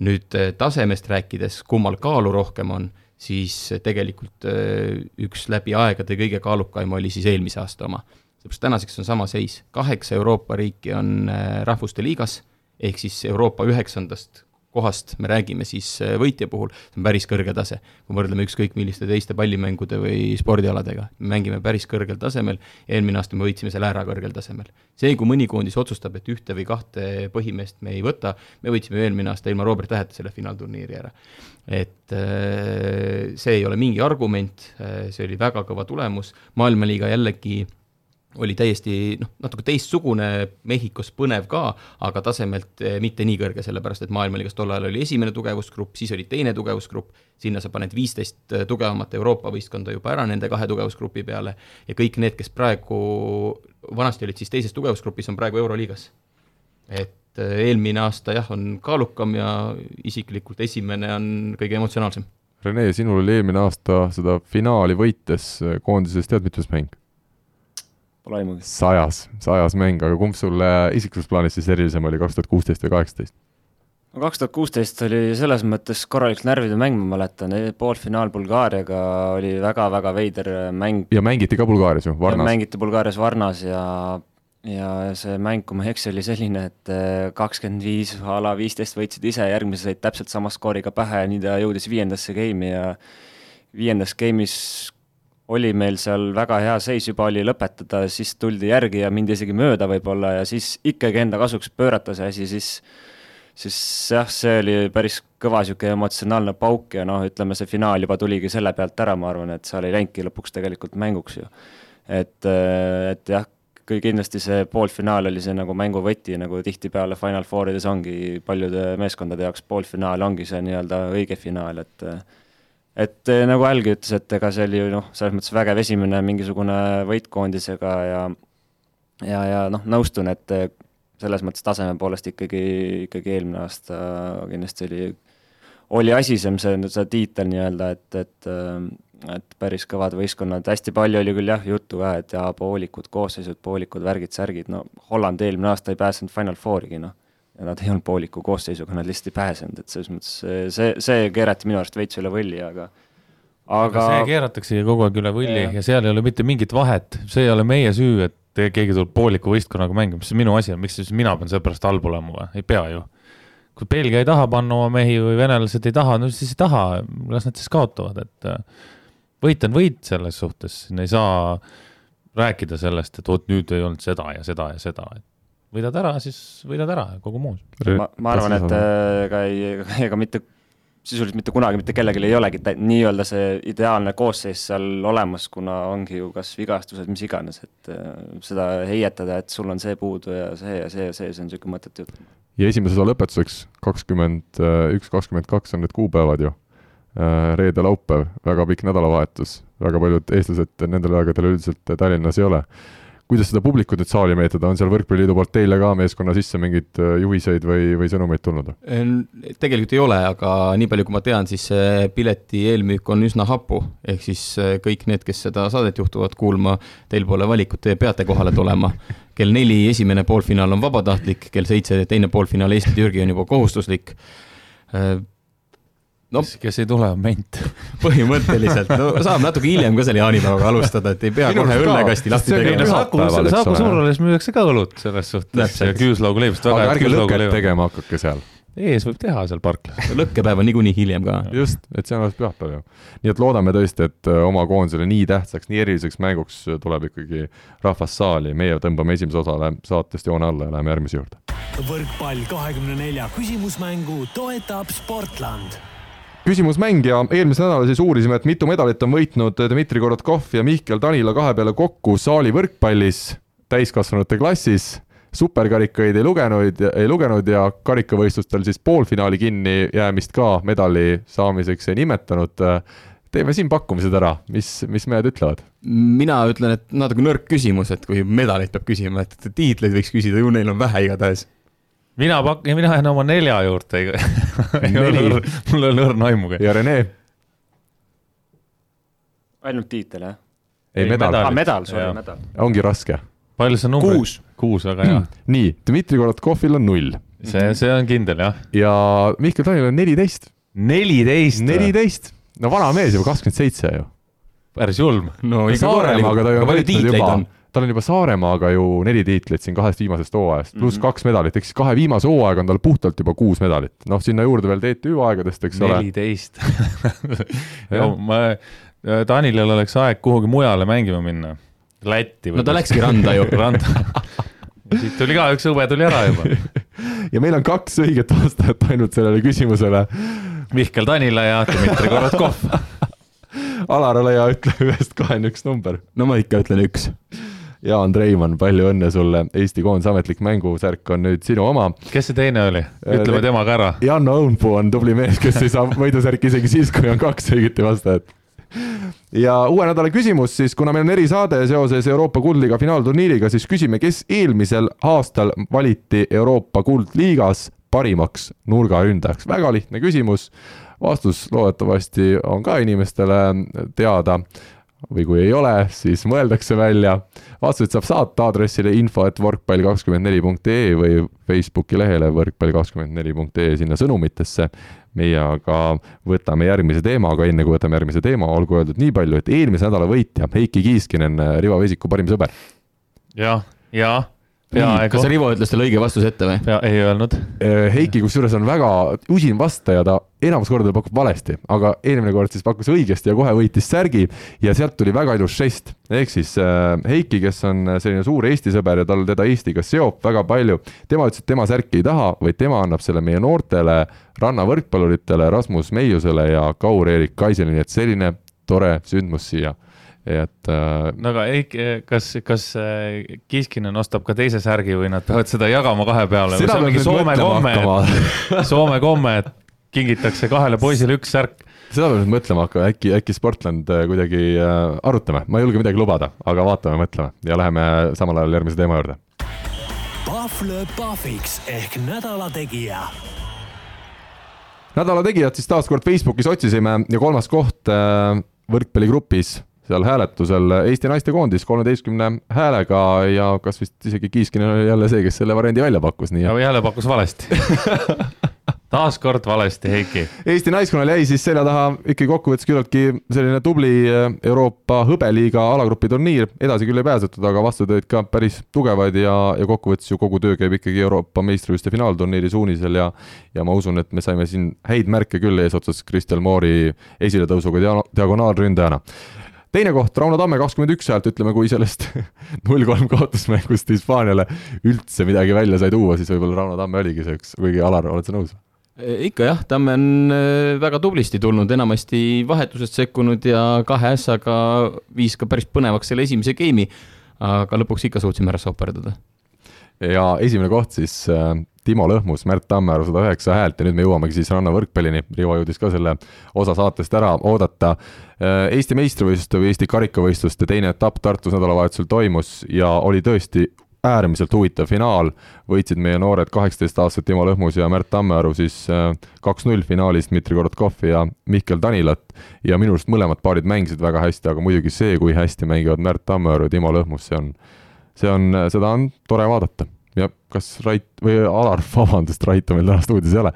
Nüüd äh, tasemest rääkides, kummal kaalu rohkem on, siis tegelikult äh, üks läbi aegade kõige kaalukaim oli siis eelmise aasta oma. seepärast tänaseks on sama seis, kaheksa Euroopa riiki on äh, rahvuste liigas, ehk siis Euroopa üheksandast kohast me räägime siis äh, võitja puhul, see on päris kõrge tase. kui võrdleme ükskõik milliste teiste pallimängude või spordialadega, me mängime päris kõrgel tasemel, eelmine aasta me võitsime selle ära kõrgel tasemel. see, kui mõni koondis otsustab, et ühte või kahte põhimeest me ei võta, me võitsime eelmine aasta ilma Robert Täheta selle finaalturniiri ära. et äh, see ei ole mingi argument, see oli väga kõva tulemus, maailmaliiga jällegi oli täiesti noh, natuke teistsugune, Mehhikos põnev ka, aga tasemelt eh, mitte nii kõrge, sellepärast et maailmaliigas tol ajal oli esimene tugevusgrupp, siis oli teine tugevusgrupp, sinna sa paned viisteist tugevamat Euroopa võistkonda juba ära nende kahe tugevusgrupi peale ja kõik need, kes praegu, vanasti olid siis teises tugevusgrupis, on praegu Euroliigas. et eh, eelmine aasta jah, on kaalukam ja isiklikult esimene on kõige emotsionaalsem. Rene, sinul oli eelmine aasta seda finaali võites koondises tead mitmes mäng? Pole aimugi. sajas, sajas mäng, aga kumb sulle isiklikus plaanis siis erilisem oli, kaks tuhat kuusteist või kaheksateist? no kaks tuhat kuusteist oli selles mõttes korralik närvide mäng, ma mäletan, poolfinaal Bulgaariaga oli väga-väga veider mäng. ja mängiti ka Bulgaarias ju, Varnas? mängiti Bulgaarias Varnas ja, ja see mäng, kui ma ei eksi, oli selline, et kakskümmend viis a la viisteist võitsid ise, järgmise said täpselt sama skooriga pähe ja nii ta jõudis viiendasse game'i ja viiendas game'is oli meil seal väga hea seis juba oli lõpetada, siis tuldi järgi ja mindi isegi mööda võib-olla ja siis ikkagi enda kasuks pöörata see asi, siis siis jah, see oli päris kõva niisugune emotsionaalne pauk ja noh, ütleme see finaal juba tuligi selle pealt ära, ma arvan, et seal ei läinudki lõpuks tegelikult mänguks ju. et, et jah, kui kindlasti see poolfinaal oli see nagu mängu võti, nagu tihtipeale Final Fourides ongi paljude meeskondade jaoks poolfinaal ongi see nii-öelda õige finaal, et et nagu Algi ütles, et ega see oli ju noh, selles mõttes vägev esimene mingisugune võit koondisega ja ja, ja noh, nõustun, et selles mõttes taseme poolest ikkagi, ikkagi eelmine aasta kindlasti oli, oli asisem see, see tiitel nii-öelda, et, et et päris kõvad võistkonnad, hästi palju oli küll jah, juttu ka, et jaa, poolikud koosseisud, poolikud värgid, särgid, no Holland eelmine aasta ei pääsenud Final Fourigi, noh. Nad ei olnud pooliku koosseisuga, nad lihtsalt ei pääsenud, et selles mõttes see, see keerati minu arust veits üle võlli, aga aga see keerataksegi kogu aeg üle võlli ja. ja seal ei ole mitte mingit vahet, see ei ole meie süü, et keegi tuleb pooliku võistkonnaga mängima, see on minu asi, miks siis mina pean seepärast halb olema või, ei pea ju. kui Belgia ei taha panna oma mehi või venelased ei taha, no siis ei taha, las nad siis kaotavad, et äh, võit on võit selles suhtes, siin ei saa rääkida sellest, et vot nüüd ei olnud seda ja seda ja seda, et võidad ära, siis võidad ära kogu muus. ma, ma arvan, et ega ei, ega mitte sisuliselt mitte kunagi mitte kellelgi ei olegi nii-öelda see ideaalne koosseis seal olemas, kuna ongi ju kas vigastused, mis iganes, et äh, seda heietada, et sul on see puudu ja see ja see ja see, see on niisugune mõttetu jutt. ja esimese osa lõpetuseks, kakskümmend üks, kakskümmend kaks on need kuupäevad ju. reede-laupäev, väga pikk nädalavahetus, väga paljud eestlased nendel aegadel üldiselt Tallinnas ei ole kuidas seda publikut nüüd saali meetada, on seal Võrkpalliliidu poolt teile ka meeskonna sisse mingeid juhiseid või, või sõnumeid tulnud? tegelikult ei ole, aga nii palju, kui ma tean, siis see pileti eelmüük on üsna hapu, ehk siis kõik need, kes seda saadet juhtuvad kuulma, teil pole valikut, te peate kohale tulema. [laughs] kell neli esimene poolfinaal on vabatahtlik, kell seitse teine poolfinaal Eesti-Türgi on juba kohustuslik no kes, ei tule, on ment. [laughs] põhimõtteliselt, no saab natuke hiljem ka selle jaanipäevaga alustada, et ei pea kohe õllekasti lahti tegema. Saku, Saku Suurhallis müüakse ka õlut selles suhtes ja küüslauguleibust. aga ärge lõket tegema hakake seal. ees võib teha seal parklas. [laughs] lõkkepäev on niikuinii hiljem ka. just, et see on alles pühapäev ju. nii et loodame tõesti, et äh, oma koondisele nii tähtsaks, nii eriliseks mänguks äh, tuleb ikkagi rahvas saali, meie tõmbame esimese osale saatest joone alla ja läheme järgmise juurde. võrkpall kahekümne nelja küsimusmängu toetab Sportland küsimusmäng ja eelmisel nädalal siis uurisime, et mitu medalit on võitnud Dmitri Korotkov ja Mihkel Tanila kahe peale kokku saali võrkpallis täiskasvanute klassis. superkarikaid ei lugenud, ei lugenud ja karikavõistlustel siis poolfinaali kinni jäämist ka medali saamiseks ei nimetanud. teeme siin pakkumised ära, mis, mis mehed ütlevad? mina ütlen, et natuke nõrk küsimus, et kui medaleid peab küsima, et tiitleid võiks küsida, ju neil on vähe igatahes. Mina pak-, mina jään oma nelja juurde, [laughs] ei ole Neli. õrn- mul ei ole õrna aimugi. ja Rene, ainult tiitel, jah? ei Ei, medal aa, medal, sorry medal. ongi raske. palju see number? kuus. kuus, väga hea. [clears throat] nii, Dmitri Korotkovil on null see, see on kindel jah. ja Mihkel Tanil on neliteist. neliteist. neliteist, no vana mees juba kakskümmend seitse ju. päris julm. no Saaremaaga ta ju on palju võitnud tiitleid juba on?, tal on juba Saaremaaga ju neli tiitlit siin kahest viimasest hooajast, pluss Mhm. kaks medalit, ehk siis kahe viimase hooaega on tal puhtalt juba kuus medalit. noh, sinna juurde veel TTÜ aegadest, eks ole. neliteist. [laughs] ma, Tanilil oleks aeg kuhugi mujale mängima minna. Lätti. no ta läkski randa ju. randa. siit tuli ka üks õue tuli ära juba. [laughs] ja meil on kaks õiget vastajat ainult sellele küsimusele. Mihkel Tanila ja Dmitri Korotkov. [laughs] Alar, ole hea, ütle ühest kaheni üks number. no ma ikka ütlen üks. Jaan Treimann, palju õnne sulle, Eesti koondise ametlik mängusärk on nüüd sinu oma. kes see teine oli? ütleme temaga ära. Janno Õunpuu on tubli mees, kes ei saa võidusärki isegi siis, kui on kaks õigeti vastajat. ja uue nädala küsimus siis, kuna meil on erisaade seoses Euroopa Kuldliiga finaalturniiriga, siis küsime, kes eelmisel aastal valiti Euroopa Kuldliigas parimaks nurgaründajaks. väga lihtne küsimus. vastus loodetavasti on ka inimestele teada või kui ei ole, siis mõeldakse välja. vastuseid saab saata aadressile info, et võrkpall kakskümmend neli punkt ee või Facebooki lehele võrkpall kakskümmend neli punkt ee sinna sõnumitesse. meie aga võtame järgmise teema, aga enne kui võtame järgmise teema, olgu öeldud nii palju, et eelmise nädala võitja Heiki Kiiskinen, Rivo Veesiku parim sõber. jah, ja, kas peaaegu. Rivo ütles talle õige vastuse ette või? ei öelnud. Heiki kusjuures on väga usin vastaja, ta enamus kordadel pakub valesti, aga eelmine kord siis pakkus õigesti ja kohe võitis särgi ja sealt tuli väga ilus žest. ehk siis äh, Heiki, kes on selline suur Eesti sõber ja tal teda Eestiga seob väga palju, tema ütles, et tema särki ei taha, vaid tema annab selle meie noortele rannavõrkpalluritele, Rasmus Meiusele ja Kaur-Erik Kaisele, nii et selline tore sündmus siia. Et äh, no aga ei, kas, kas äh, Kiiskinen ostab ka teise särgi või nad peavad seda jagama kahe peale või seda peab nüüd Soome komme. [laughs] Soome komme, et kingitakse kahele poisile üks särk. seda peab nüüd mõtlema hakkama, äkki, äkki Sportland äh, kuidagi äh, arutame, ma ei julge midagi lubada, aga vaatame, mõtleme ja läheme samal ajal järgmise teema juurde. Pahv lööb pahviks ehk nädala tegija nädala tegijad siis taas kord Facebookis otsisime ja kolmas koht äh, võrkpalligrupis seal hääletusel Eesti naistekoondis kolmeteistkümne häälega ja kas vist isegi Kiiskinen oli jälle see, kes selle variandi välja pakkus, nii et jälle pakkus valesti. [laughs] taaskord valesti, Heiki. Eesti naiskonnal jäi siis selja taha ikkagi kokkuvõttes küllaltki selline tubli äh, Euroopa hõbeliiga alagrupi turniir, edasi küll ei pääsetud, aga vastused olid ka päris tugevad ja, ja kokkuvõttes ju kogu töö käib ikkagi Euroopa meistrivõistluste finaalturniiri suunisel ja ja ma usun, et me saime siin häid märke küll eesotsas Kristel Moori esiletõusuga dia- diagonaalründajana teine koht, Rauno Tamme kakskümmend üks häält, ütleme, kui sellest [laughs] null kolm kaotusmängust Hispaaniale üldse midagi välja sai tuua, siis võib-olla Rauno Tamme oligi see üks, kuigi Alar, oled sa nõus? ikka jah, Tamme on äh, väga tublisti tulnud, enamasti vahetusest sekkunud ja kahe ässaga viis ka päris põnevaks selle esimese game'i, aga lõpuks ikka suutsime ära soperdada. ja esimene koht siis äh, Timo Lõhmus, Märt Tammearu sada üheksa häält ja nüüd me jõuamegi siis rannavõrkpallini, Rivo jõudis ka selle osa saatest ära oodata. Eesti meistrivõistluste või Eesti karikavõistluste teine etapp Tartus nädalavahetusel toimus ja oli tõesti äärmiselt huvitav finaal, võitsid meie noored kaheksateistaastased Timo Lõhmus ja Märt Tammearu siis äh, kaks-null finaalis Dmitri Korotkov ja Mihkel Tanilat ja minu arust mõlemad paarid mängisid väga hästi, aga muidugi see, kui hästi mängivad Märt Tammearu ja Timo Lõhmus, see on see on, seda on tore vaadata ja kas Rait või Alar, [laughs] vabandust, Rait on meil täna stuudios ei ole.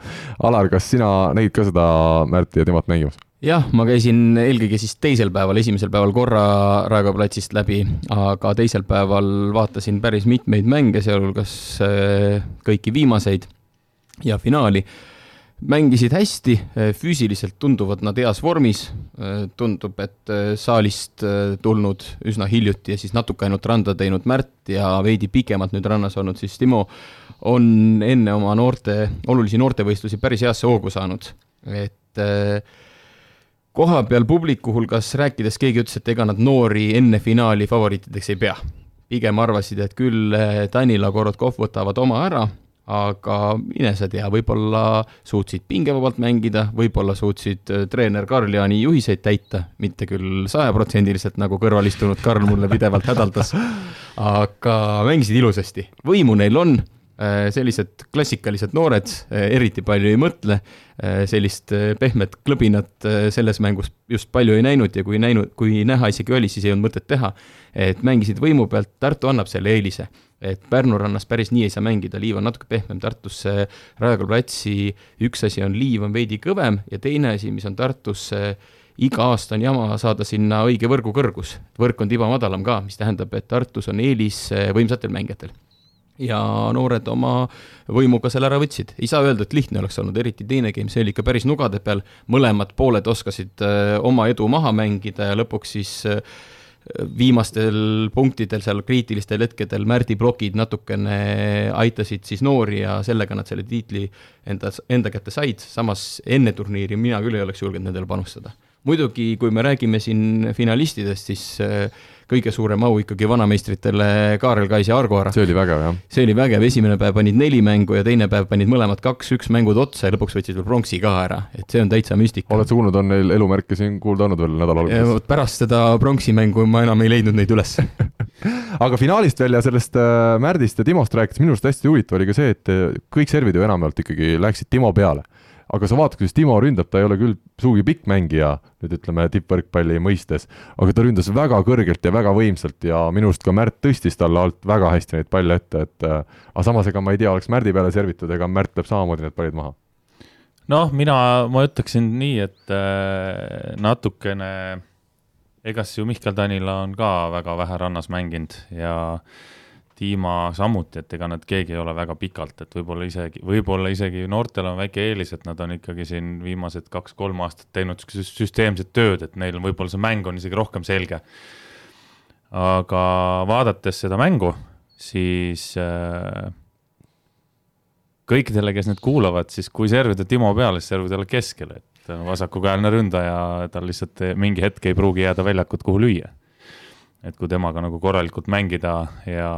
Alar, kas sina nägid ka seda Märti ja Timot mängimas? jah, ma käisin eelkõige siis teisel päeval, esimesel päeval korra Raekoja platsist läbi, aga teisel päeval vaatasin päris mitmeid mänge, sealhulgas äh, kõiki viimaseid. ja finaali mängisid hästi, füüsiliselt tunduvad nad heas vormis, tundub, et saalist tulnud üsna hiljuti ja siis natuke ainult randa teinud Märt ja veidi pikemalt nüüd rannas olnud siis Timo on enne oma noorte, olulisi noortevõistlusi päris heasse hoogu saanud, et koha peal publiku hulgas rääkides keegi ütles, et ega nad noori enne finaali favoriitideks ei pea. pigem arvasid, et küll Danila Korotkov võtavad oma ära aga mine sa tea, võib-olla suutsid pingevabalt mängida, võib-olla suutsid äh, treener Karl-Jaani juhiseid täita, mitte küll sajaprotsendiliselt, nagu kõrval istunud Karl mulle pidevalt hädaldas, [laughs] aga mängisid ilusasti. võimu neil on, sellised klassikalised noored äh, eriti palju ei mõtle, sellist pehmet klõbinat selles mängus just palju ei näinud ja kui näinud, kui näha isegi oli, siis ei olnud mõtet teha. et mängisid võimu pealt, Tartu annab selle eelise et Pärnu rannas päris nii ei saa mängida, liiv on natuke pehmem, Tartusse Raekoja platsi üks asi on liiv on veidi kõvem ja teine asi, mis on Tartusse iga aasta on jama saada sinna õige võrgu kõrgus. võrk on tiba madalam ka, mis tähendab, et Tartus on eelis võimsatel mängijatel. Ja noored oma võimuga selle ära võtsid. ei saa öelda, et lihtne oleks olnud, eriti teine game, see oli ikka päris nugade peal, mõlemad pooled oskasid eh, oma edu maha mängida ja lõpuks siis äh, viimastel punktidel seal kriitilistel hetkedel Märdi plokid natukene aitasid siis noori ja sellega nad selle tiitli enda, enda kätte said, samas enne turniiri mina küll ei oleks julgenud nendele panustada. Muidugi, kui me räägime siin finalistidest, siis äh, kõige suurem au ikkagi vanameistritele Kaarel Kais ja Argo Ara. see oli vägev, jah. see oli vägev, esimene päev panid neli mängu ja teine päev panid mõlemad kaks-üks mängud otsa ja lõpuks võtsid veel pronksi ka ära, et see on täitsa müstika. oled sa kuulnud, on neil elumärke siin kuulda olnud veel nädala alguses? pärast seda pronksi mängu ma enam ei leidnud neid üles [laughs] aga finaalist veel ja sellest äh, Märdist ja Timost rääkides, minu arust hästi huvitav oli ka see, et äh, kõik servid ju enamjaolt ikkagi läksid Timo peale aga sa vaatad, kuidas Timo ründab, ta ei ole küll sugugi pikk mängija, nüüd ütleme tippvõrkpalli mõistes, aga ta ründas väga kõrgelt ja väga võimsalt ja minu arust ka Märt tõstis talle alt väga hästi neid palle ette, et äh, aga samas, ega ma ei tea, oleks Märdi peale servitud, ega Märt lööb samamoodi need pallid maha. noh, mina, ma ütleksin nii, et äh, natukene, ega siis ju Mihkel Tanila on ka väga vähe rannas mänginud ja äh, Dima samuti, et ega nad keegi ei ole väga pikalt, et võib-olla isegi, võib-olla isegi noortel on väike eelis, et nad on ikkagi siin viimased kaks-kolm aastat teinud süsteemset tööd, et neil võib-olla see mäng on isegi rohkem selge. aga vaadates seda mängu, siis äh, kõikidele, kes nüüd kuulavad, siis kui servida Timo peale, siis servida talle keskele, et vasakukäeline ründaja, tal lihtsalt mingi hetk ei pruugi jääda väljakut, kuhu lüüa et kui temaga nagu korralikult mängida ja,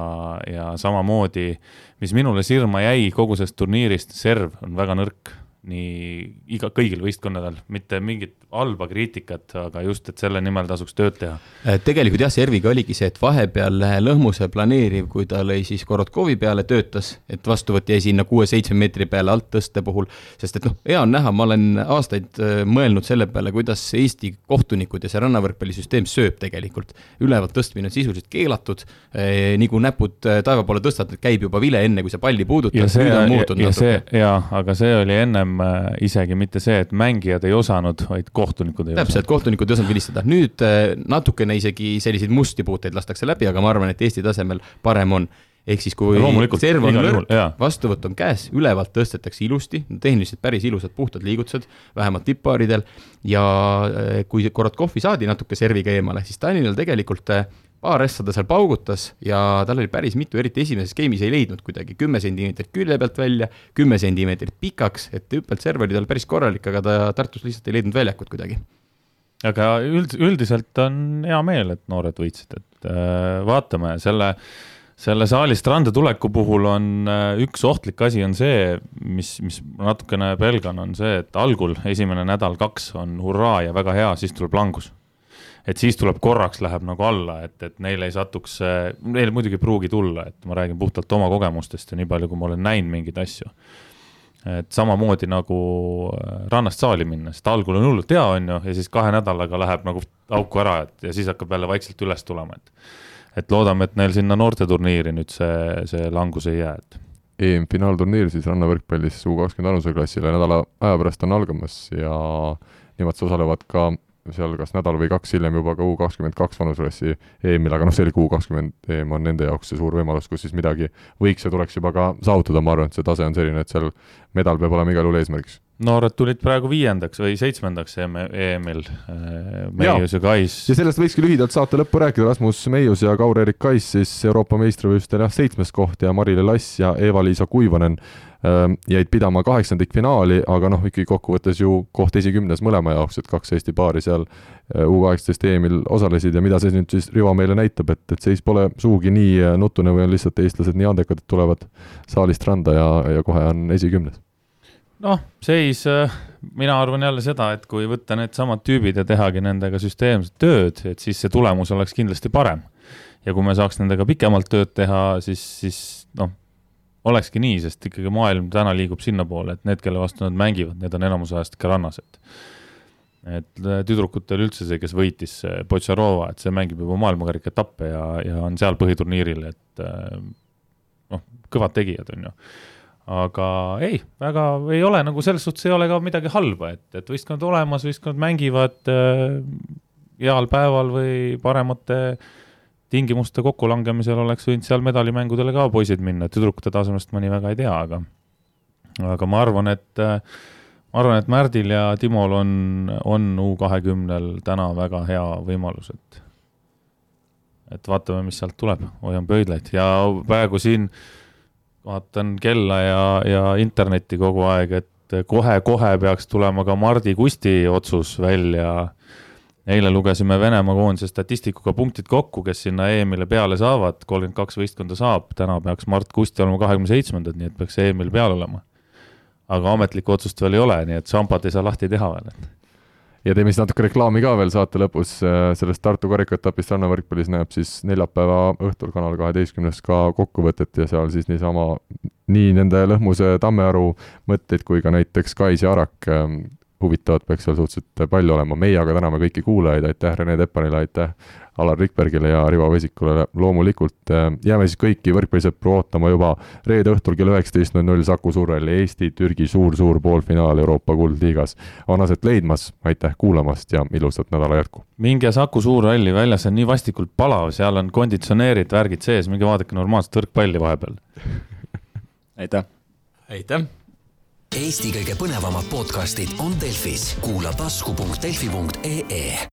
ja samamoodi, mis minule sirma jäi kogu sellest turniirist, serv on väga nõrk nii iga, kõigil võistkonnadel, mitte mingit halba kriitikat, aga just, et selle nimel tasuks tööd teha. Äh, tegelikult jah, Serviga oligi see, et vahepeal Lõhmuse planeeriv, kui ta lõi siis Korotkovi peale, töötas, et vastuvõtt jäi sinna kuue-seitsme meetri peale alttõste puhul, sest et noh, hea on näha, ma olen aastaid äh, mõelnud selle peale, kuidas Eesti kohtunikud ja see rannavõrkpallisüsteem sööb tegelikult. ülevalt tõstmine on sisuliselt keelatud, äh, nii kui näpud taeva poole tõstad, käib juba vile, enne kui sa palli puudutad. see, ja, ja see, jaa, aga see oli ennem isegi mitte see, et mängijad ei osanud, vaid kohtunikud ei täpselt, kohtunikud ei osanud vilistada, nüüd äh, natukene isegi selliseid musti puuteid lastakse läbi, aga ma arvan, et Eesti tasemel parem on. ehk siis, kui serv on nõrk, vastuvõtt on käes, ülevalt tõstetakse ilusti, tehniliselt päris ilusad puhtad liigutused, vähemalt tipppaaridel, ja äh, kui Korotkovi saadi natuke serviga eemale, siis Tallinnal tegelikult äh, paar asja ta seal paugutas ja tal oli päris mitu, eriti esimeses game'is ei leidnud kuidagi, kümme sentimeetrit külje pealt välja, kümme sentimeetrit pikaks, et hüppelt serv oli tal päris korralik, aga ta Tartus lihtsalt ei leidnud väljakut kuidagi. aga üld, üldiselt on hea meel, et noored võitsid, et äh, vaatame selle selle saalist randa tuleku puhul on äh, üks ohtlik asi on see, mis, mis natukene pelgan, on see, et algul esimene nädal-kaks on hurraa ja väga hea, siis tuleb langus et siis tuleb korraks, läheb nagu alla, et, et neil ei satuks, neil muidugi ei pruugi tulla, et ma räägin puhtalt oma kogemustest ja nii palju, kui ma olen näinud mingeid asju. et samamoodi nagu äh, rannast saali minna, sest algul on hullult hea, on ju, ja siis kahe nädalaga läheb nagu auku ära, et ja siis hakkab jälle vaikselt üles tulema, et et loodame, et neil sinna noorteturniiri nüüd see, see langus ei jää, et EM-finaalturniir siis rannavõrkpallis U kakskümmend aluseklassile nädala aja pärast on algamas ja nemad osalevad ka seal kas nädal või kaks hiljem juba ka U kakskümmend kaks vanuserassi EM-il, aga noh, see oli ka U kakskümmend EM on nende jaoks see suur võimalus, kus siis midagi võiks ja tuleks juba ka saavutada, ma arvan, et see tase on selline, et seal medal peab olema igal juhul eesmärgiks. noored tulid praegu viiendaks või seitsmendaks EM-il, Meius ja Kais. ja sellest võikski lühidalt saate lõppu rääkida, Rasmus Meius ja Kaur-Erik Kais siis Euroopa meistrivõistlustel jah, seitsmes koht ja Mari-Le Lass ja Eva-Liisa Kuivanen äh, jäid pidama kaheksandikfinaali, aga noh, ikkagi kokkuvõttes ju koht esikümnes mõlema jaoks, et kaks Eesti paari seal äh, U kaheksateist EM-il osalesid. Ja mida see nüüd siis Rivo meile näitab, et, et seis pole sugugi nii äh, nutune või on lihtsalt eestlased nii andekad, et tulevad saalist randa ja, ja kohe on esikümnes noh, seis, äh, mina arvan jälle seda, et kui võtta needsamad tüübid ja tehagi nendega süsteemset tööd, et siis see tulemus oleks kindlasti parem. ja kui me saaks nendega pikemalt tööd teha, siis, siis noh, olekski nii, sest ikkagi maailm täna liigub sinnapoole, et need, kelle vastu nad mängivad, need on enamus ajast ikka rannas, et et äh, tüdrukutel üldse see, kes võitis, Potšarova, et see mängib juba maailmakarika etappe ja, ja on seal põhiturniiril, et äh, noh, kõvad tegijad, on ju aga ei, väga ei ole nagu selles suhtes ei ole ka midagi halba, et, et võistkond olemas, võistkond mängivad äh, heal päeval või paremate tingimuste kokkulangemisel oleks võinud seal medalimängudele ka poisid minna, tüdrukute tasemest mõni väga ei tea, aga aga ma arvan, et äh, ma arvan, et Märdil ja Timol on, on U kahekümnel täna väga hea võimalus, et et vaatame, mis sealt tuleb, hoian pöidlaid. Ja praegu siin äh, vaatan kella ja, ja internetti kogu aeg, et kohe-kohe peaks tulema ka Mardi Kusti otsus välja. eile lugesime Venemaa koondise statistikuga punktid kokku, kes sinna EM-ile peale saavad, kolmkümmend kaks võistkonda saab, täna peaks Mart Kusti olema kahekümne seitsmendad, nii et peaks EM-il peal olema. aga ametlikku otsust veel ei ole, nii et šampat ei saa lahti teha veel ja teeme siis natuke reklaami ka veel saate lõpus, äh, sellest Tartu karikaetapist rannavõrkpallis näeb siis neljapäeva õhtul Kanal kaheteistkümnes ka kokkuvõtet ja seal siis niisama nii nende Lõhmuse Tammearu mõtteid kui ka näiteks Kais ja Arak ähm, huvitavat peaks seal suhteliselt palju olema, meie aga täname kõiki kuulajaid, aitäh Rene Teppanile, aitäh Alar Rikbergile ja Rivo Vesikule, loomulikult äh, jääme siis kõiki võrkpallisõpru ootama juba reede õhtul kell üheksateist null null Saku Suurel Eesti-Türgi suur-suur poolfinaal Euroopa kuldliigas on aset leidmas, aitäh kuulamast ja ilusat nädala jätku! minge Saku Suurhalli, väljas on nii vastikult palav, seal on konditsioneerid, värgid sees, minge vaadake normaalset võrkpalli vahepeal [laughs] aitäh! aitäh! Eesti kõige põnevamad podcastid on Delfis, kuula tasku.delfi.ee